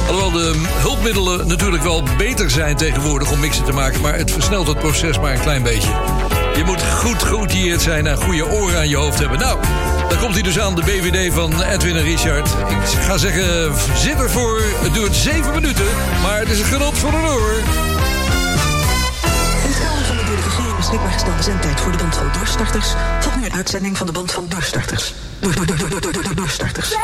Alhoewel de hulpmiddelen natuurlijk wel beter zijn tegenwoordig om mixen te maken. Maar het versnelt het proces maar een klein beetje. Je moet goed geoutilleerd zijn en goede oren aan je hoofd hebben. Nou, dan komt hij dus aan, de BVD van Edwin en Richard. Ik ga zeggen, zit ervoor. Het duurt zeven minuten. Maar het is een genot voor een oor. In het kader van de door de regering beschikbaar gestelde zendtijd voor de band van doorstarters... volgt nu een uitzending van de band van doorstarters. Door, door, door, door, door, door, door, doorstarters.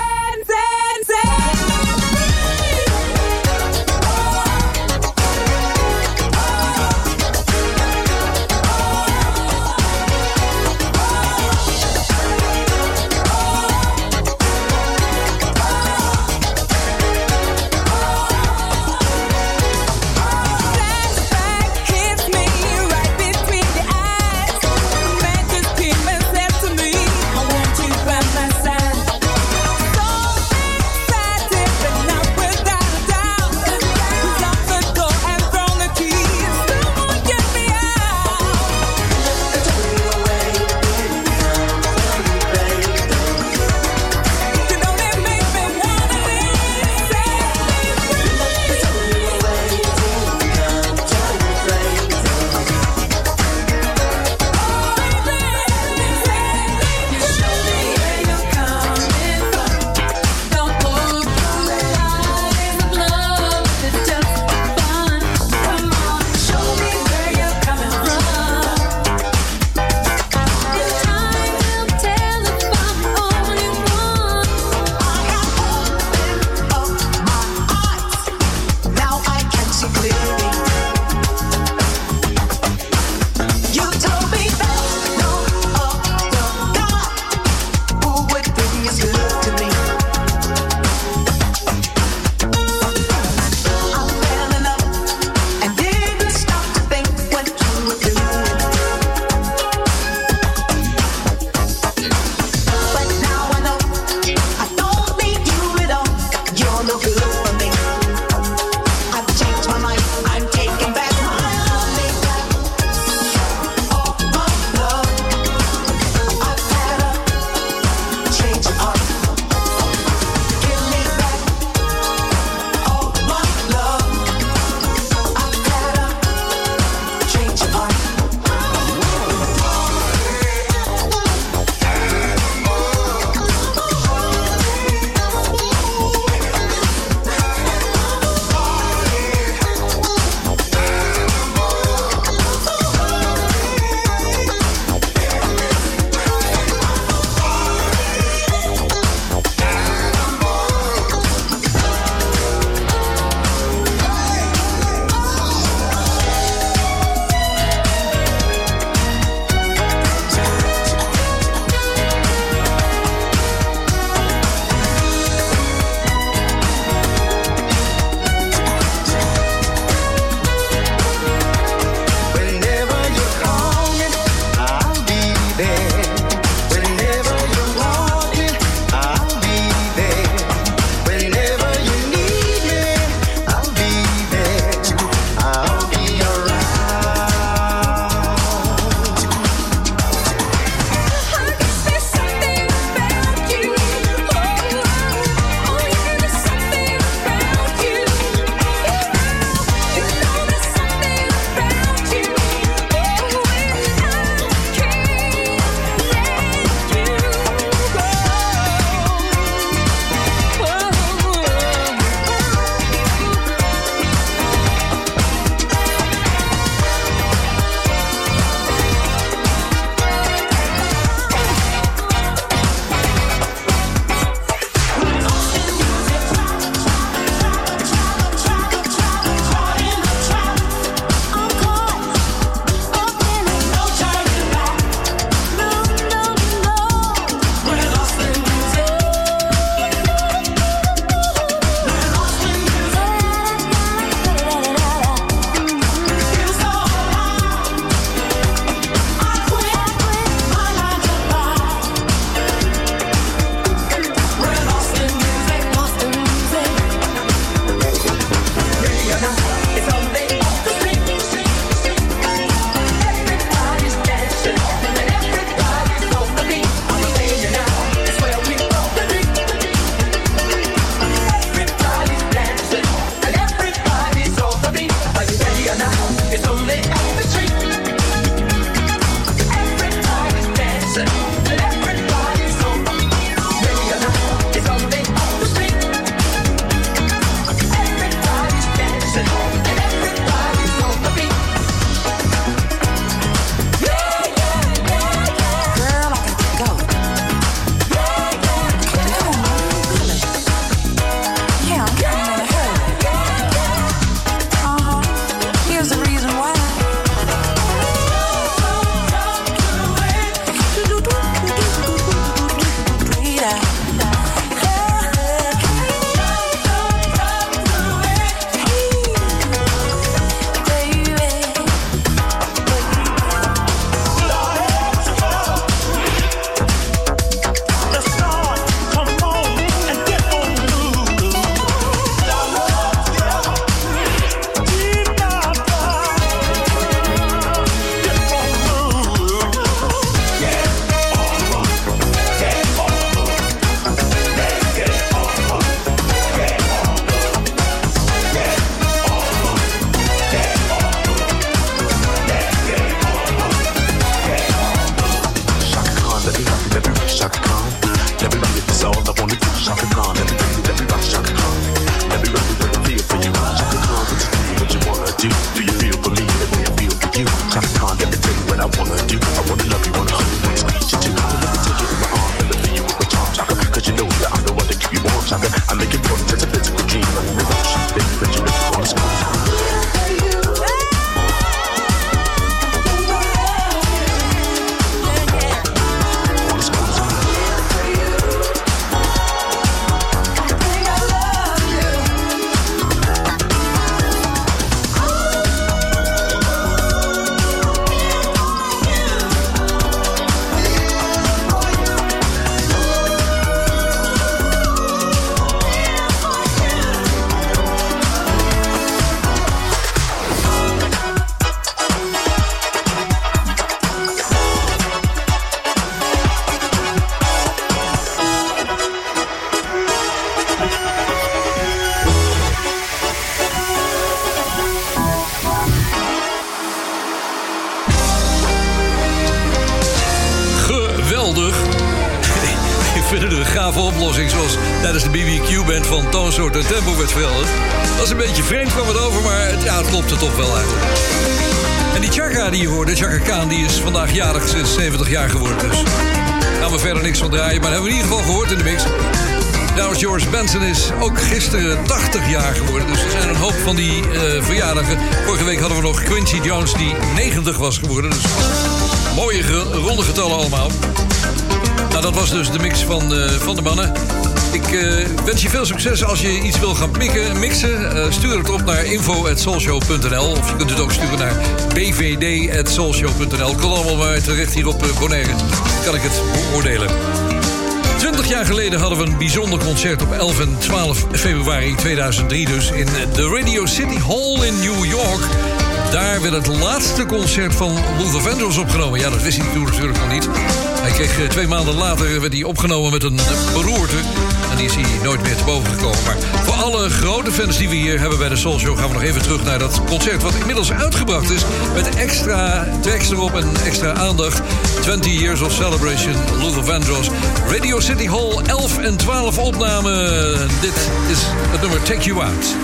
Was geworden. Dus mooie ronde getallen allemaal. Nou, dat was dus de mix van, eh, van de mannen. Ik eh, wens je veel succes als je iets wil gaan mikken, mixen. Eh, stuur het op naar info.soulshow.nl of je kunt het ook sturen naar bvd.soulshow.nl. Kan allemaal maar terecht hier op Bonaire. Kan ik het beoordelen. 20 jaar geleden hadden we een bijzonder concert op 11 en 12 februari 2003 dus in de Radio City Hall in New York. Daar werd het laatste concert van Luther Vandross opgenomen. Ja, dat wist hij toen natuurlijk nog niet. Hij kreeg eh, twee maanden later werd hij opgenomen met een beroerte. En die is hij nooit meer te boven gekomen. Maar voor alle grote fans die we hier hebben bij de Soul Show... gaan we nog even terug naar dat concert wat inmiddels uitgebracht is... met extra tracks erop en extra aandacht. 20 Years of Celebration, Luther Vandross. Radio City Hall, 11 en 12 opnamen. Dit is het nummer Take You Out.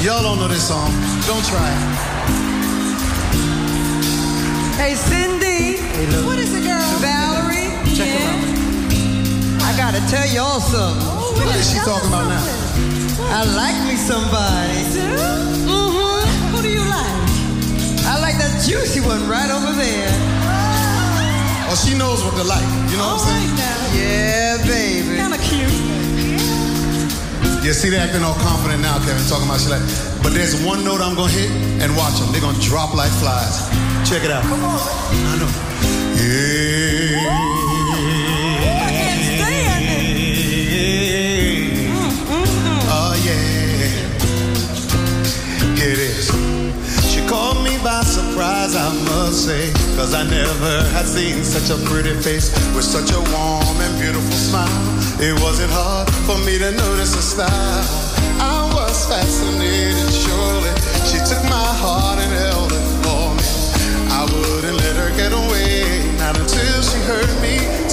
Y'all don't know this song. Don't try it. Hey, Cindy. What is it, girl? Valerie. Check her out. I gotta tell y'all something. What is she talking about now? I like me somebody. Mm-hmm. Who do you like? I like that juicy one right over there. Oh, she knows what to like. You know what I'm saying? Yeah, baby. Kinda cute. Yeah, see, they acting all confident now, Kevin, talking about shit like. But there's one note I'm gonna hit and watch them. They're gonna drop like flies. Check it out. Come on. I know. Yeah. Oh, yeah. Here it is. She caught me by surprise, I must say. Cause I never had seen such a pretty face with such a warm and beautiful smile. It wasn't hard for me to notice her style. I was fascinated, surely. She took my heart and held it for me. I wouldn't let her get away, not until she heard me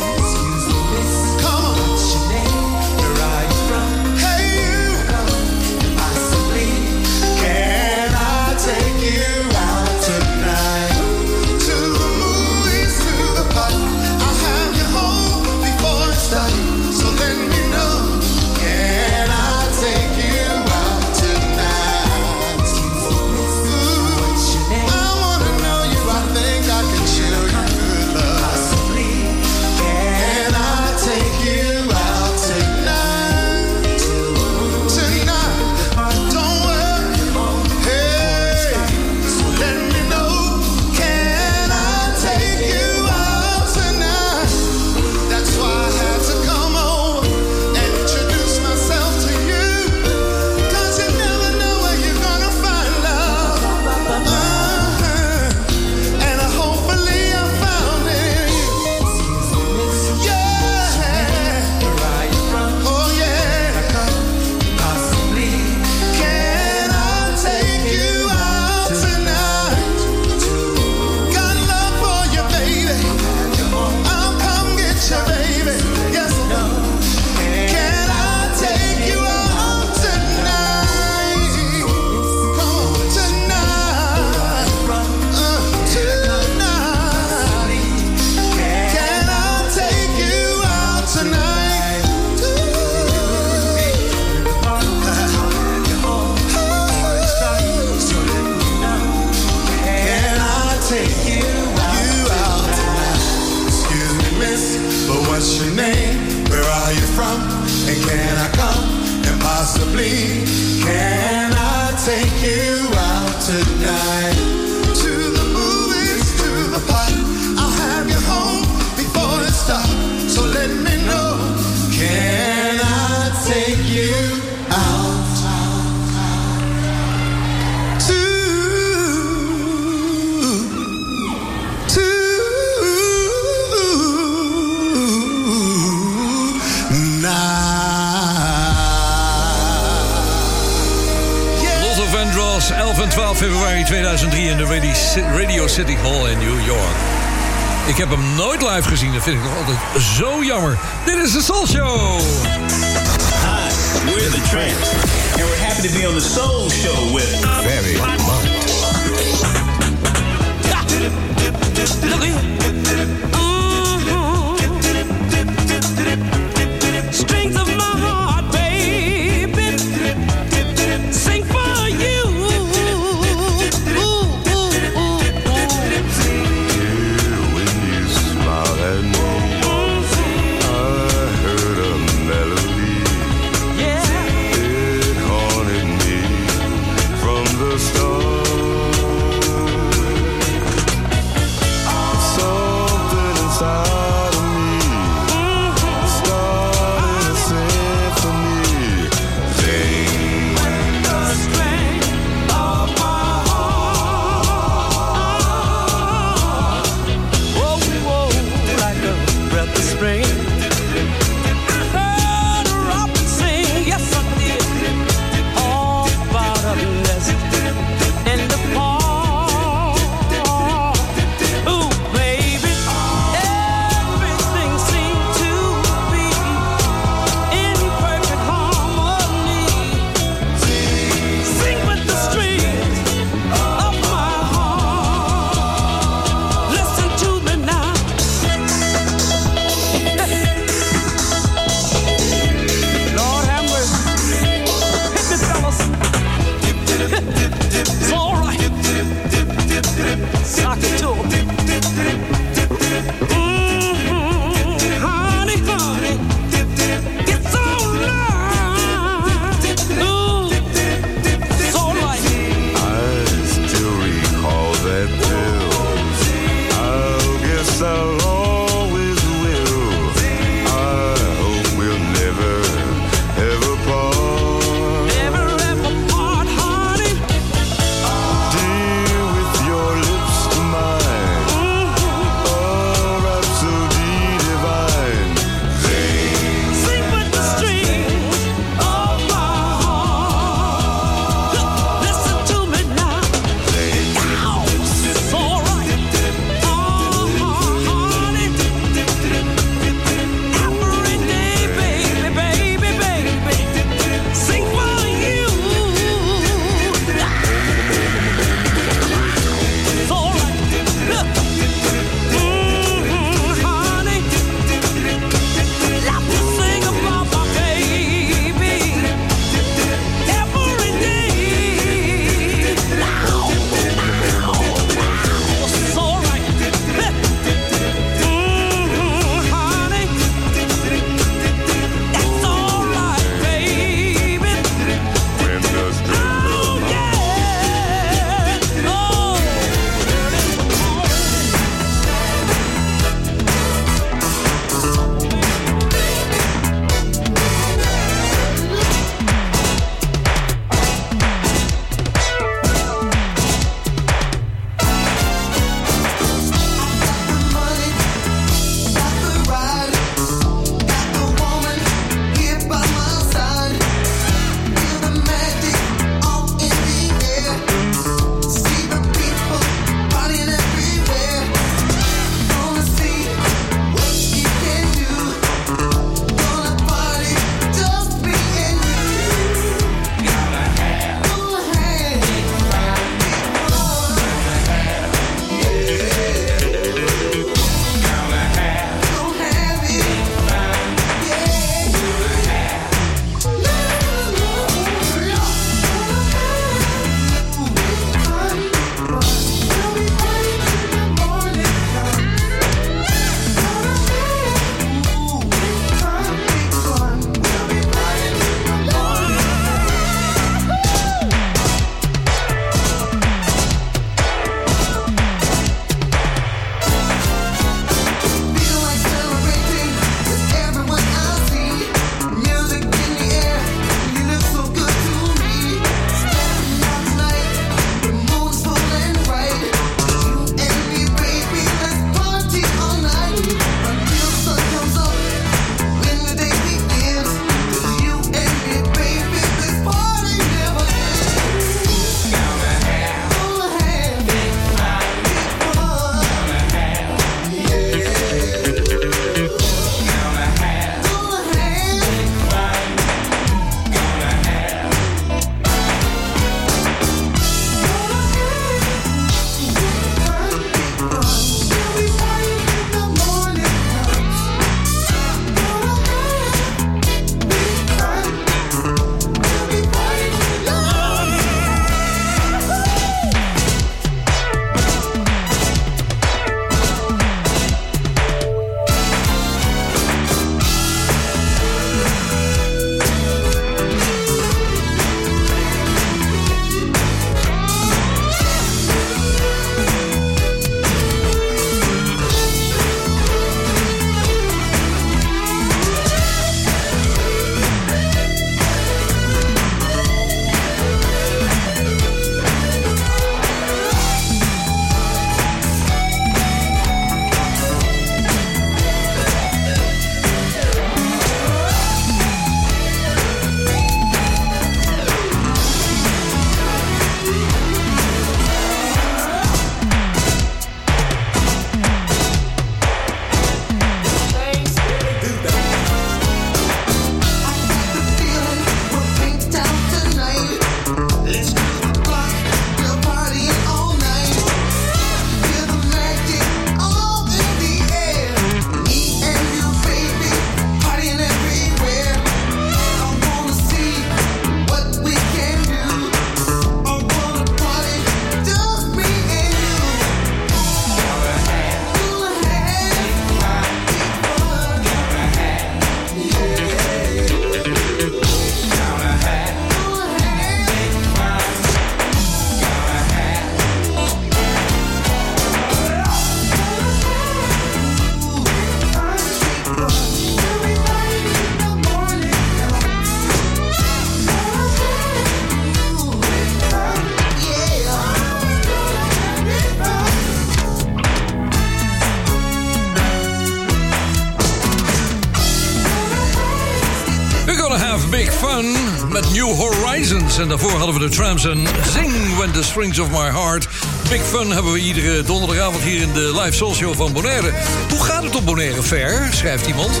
En daarvoor hadden we de Tramps en Zing When the Strings of My Heart. Big Fun hebben we iedere donderdagavond hier in de live show van Bonaire. Hoe gaat het op Bonaire Fair? Schrijft iemand.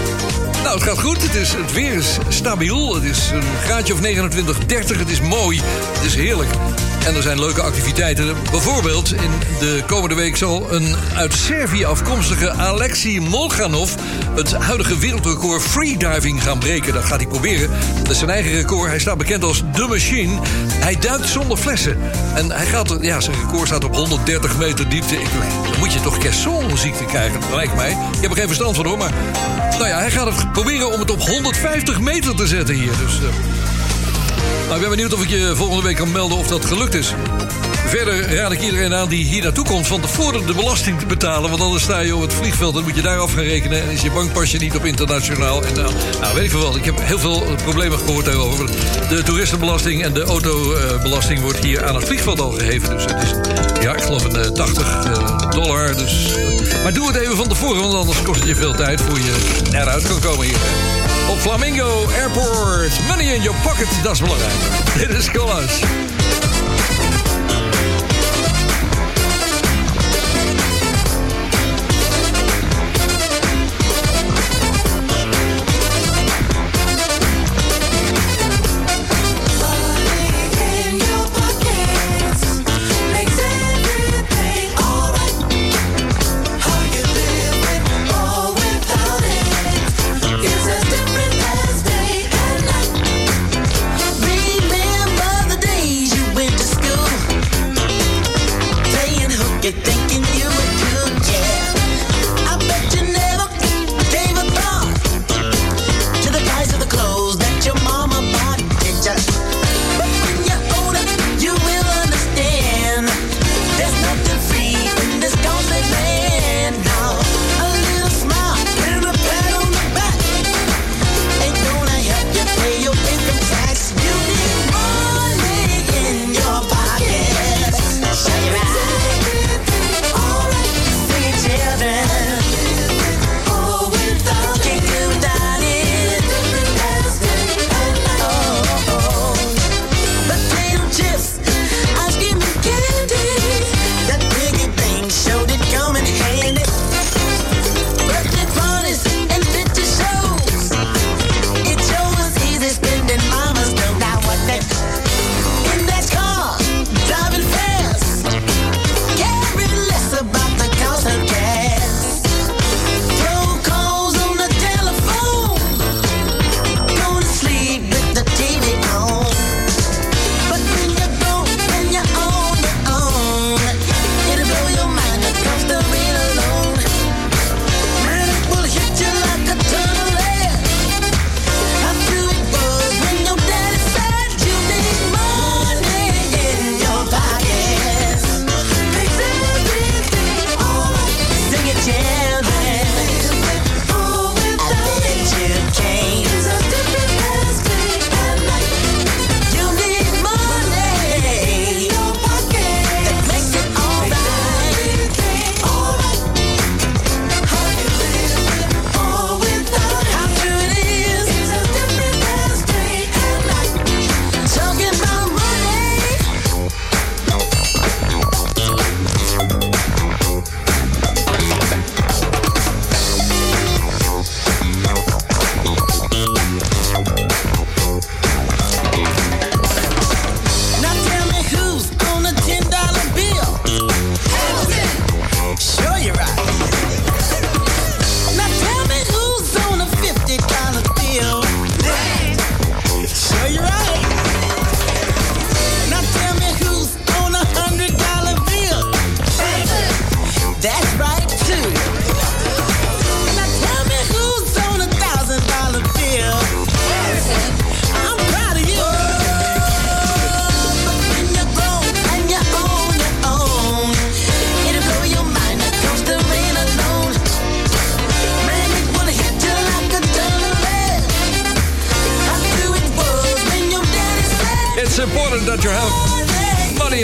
Nou, het gaat goed. Het, is, het weer is stabiel. Het is een graadje of 29, 30. Het is mooi. Het is heerlijk. En er zijn leuke activiteiten. Bijvoorbeeld in de komende week zal een uit Servië afkomstige Alexei Molganov... het huidige wereldrecord freediving gaan breken. Dat gaat hij proberen. Dat is zijn eigen record. Hij staat bekend als The Machine. Hij duikt zonder flessen. En hij gaat, ja, zijn record staat op 130 meter diepte. Ik, dan moet je toch Kesson-ziekte krijgen, lijkt mij. Ik heb er geen verstand van hoor, maar... Nou ja, hij gaat het proberen om het op 150 meter te zetten hier. Dus... eh, nou, ik ben benieuwd of ik je volgende week kan melden of dat gelukt is. Verder raad ik iedereen aan die hier naartoe komt van tevoren de belasting te betalen. Want anders sta je op het vliegveld en moet je daar af gaan rekenen. En is je bankpasje niet op internationaal. En nou, nou, weet ik veel wat. Ik heb heel veel problemen gehoord daarover. De toeristenbelasting en de autobelasting wordt hier aan het vliegveld al geheven. Dus het is, ja, ik geloof een eh, 80 eh, dollar. Dus, maar doe het even van tevoren, want anders kost het je veel tijd voor je eruit kan komen hier. Op Flamingo Airport. Money in your pocket, dat is belangrijk. Dit is Collage.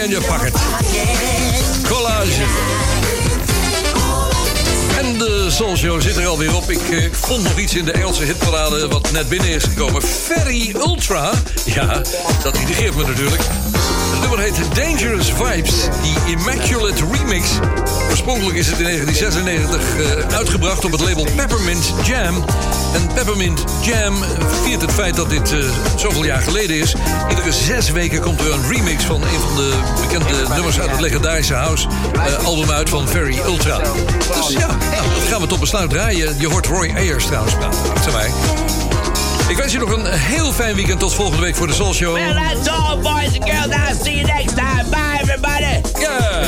In your pocket. Collage. En En de Soul Show zit er alweer op. Ik eh, vond nog iets in de Engelse hitparade wat net binnen is gekomen. Ferry Ultra. Ja, dat irriteert me natuurlijk. Het nummer heet Dangerous Vibes, die Immaculate Remix. Oorspronkelijk is het in 1996 eh, uitgebracht op het label Peppermint Jam. En Peppermint Jam viert het feit dat dit eh, zoveel jaar geleden is. Iedere zes weken komt er een remix van een van de bekende nummers uit het legendarische house eh, album uit van Ferry Ultra. Dus ja, nou, dat gaan we tot besluit draaien. Je hoort Roy Ayers trouwens praten achter mij. Ik wens je nog een heel fijn weekend. Tot volgende week voor de Soul Show. Well, that's all, boys and girls. I'll see you next time. Bye, everybody. Ja.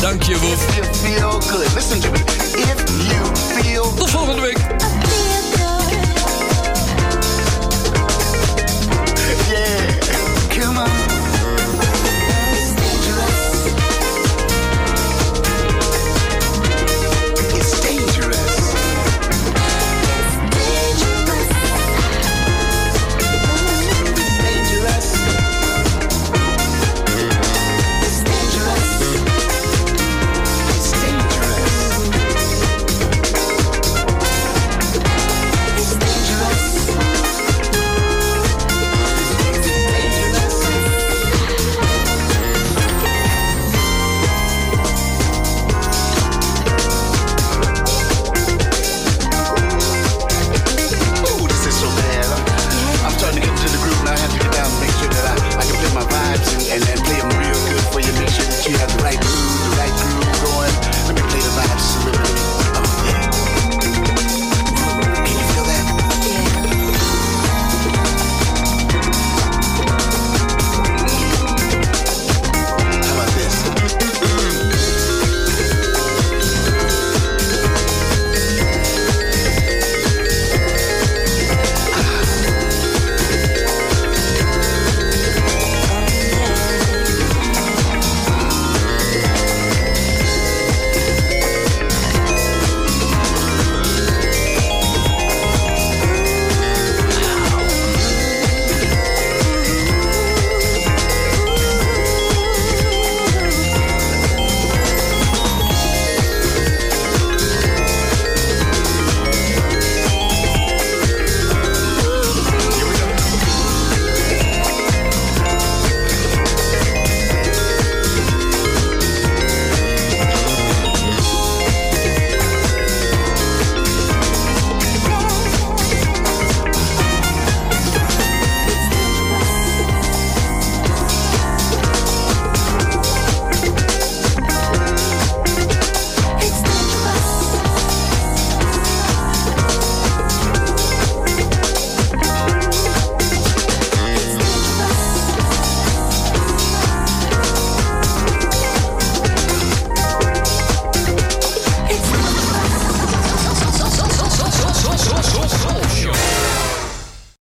Dank je, Woef. Feel good. Listen to me. If you feel Tot volgende week.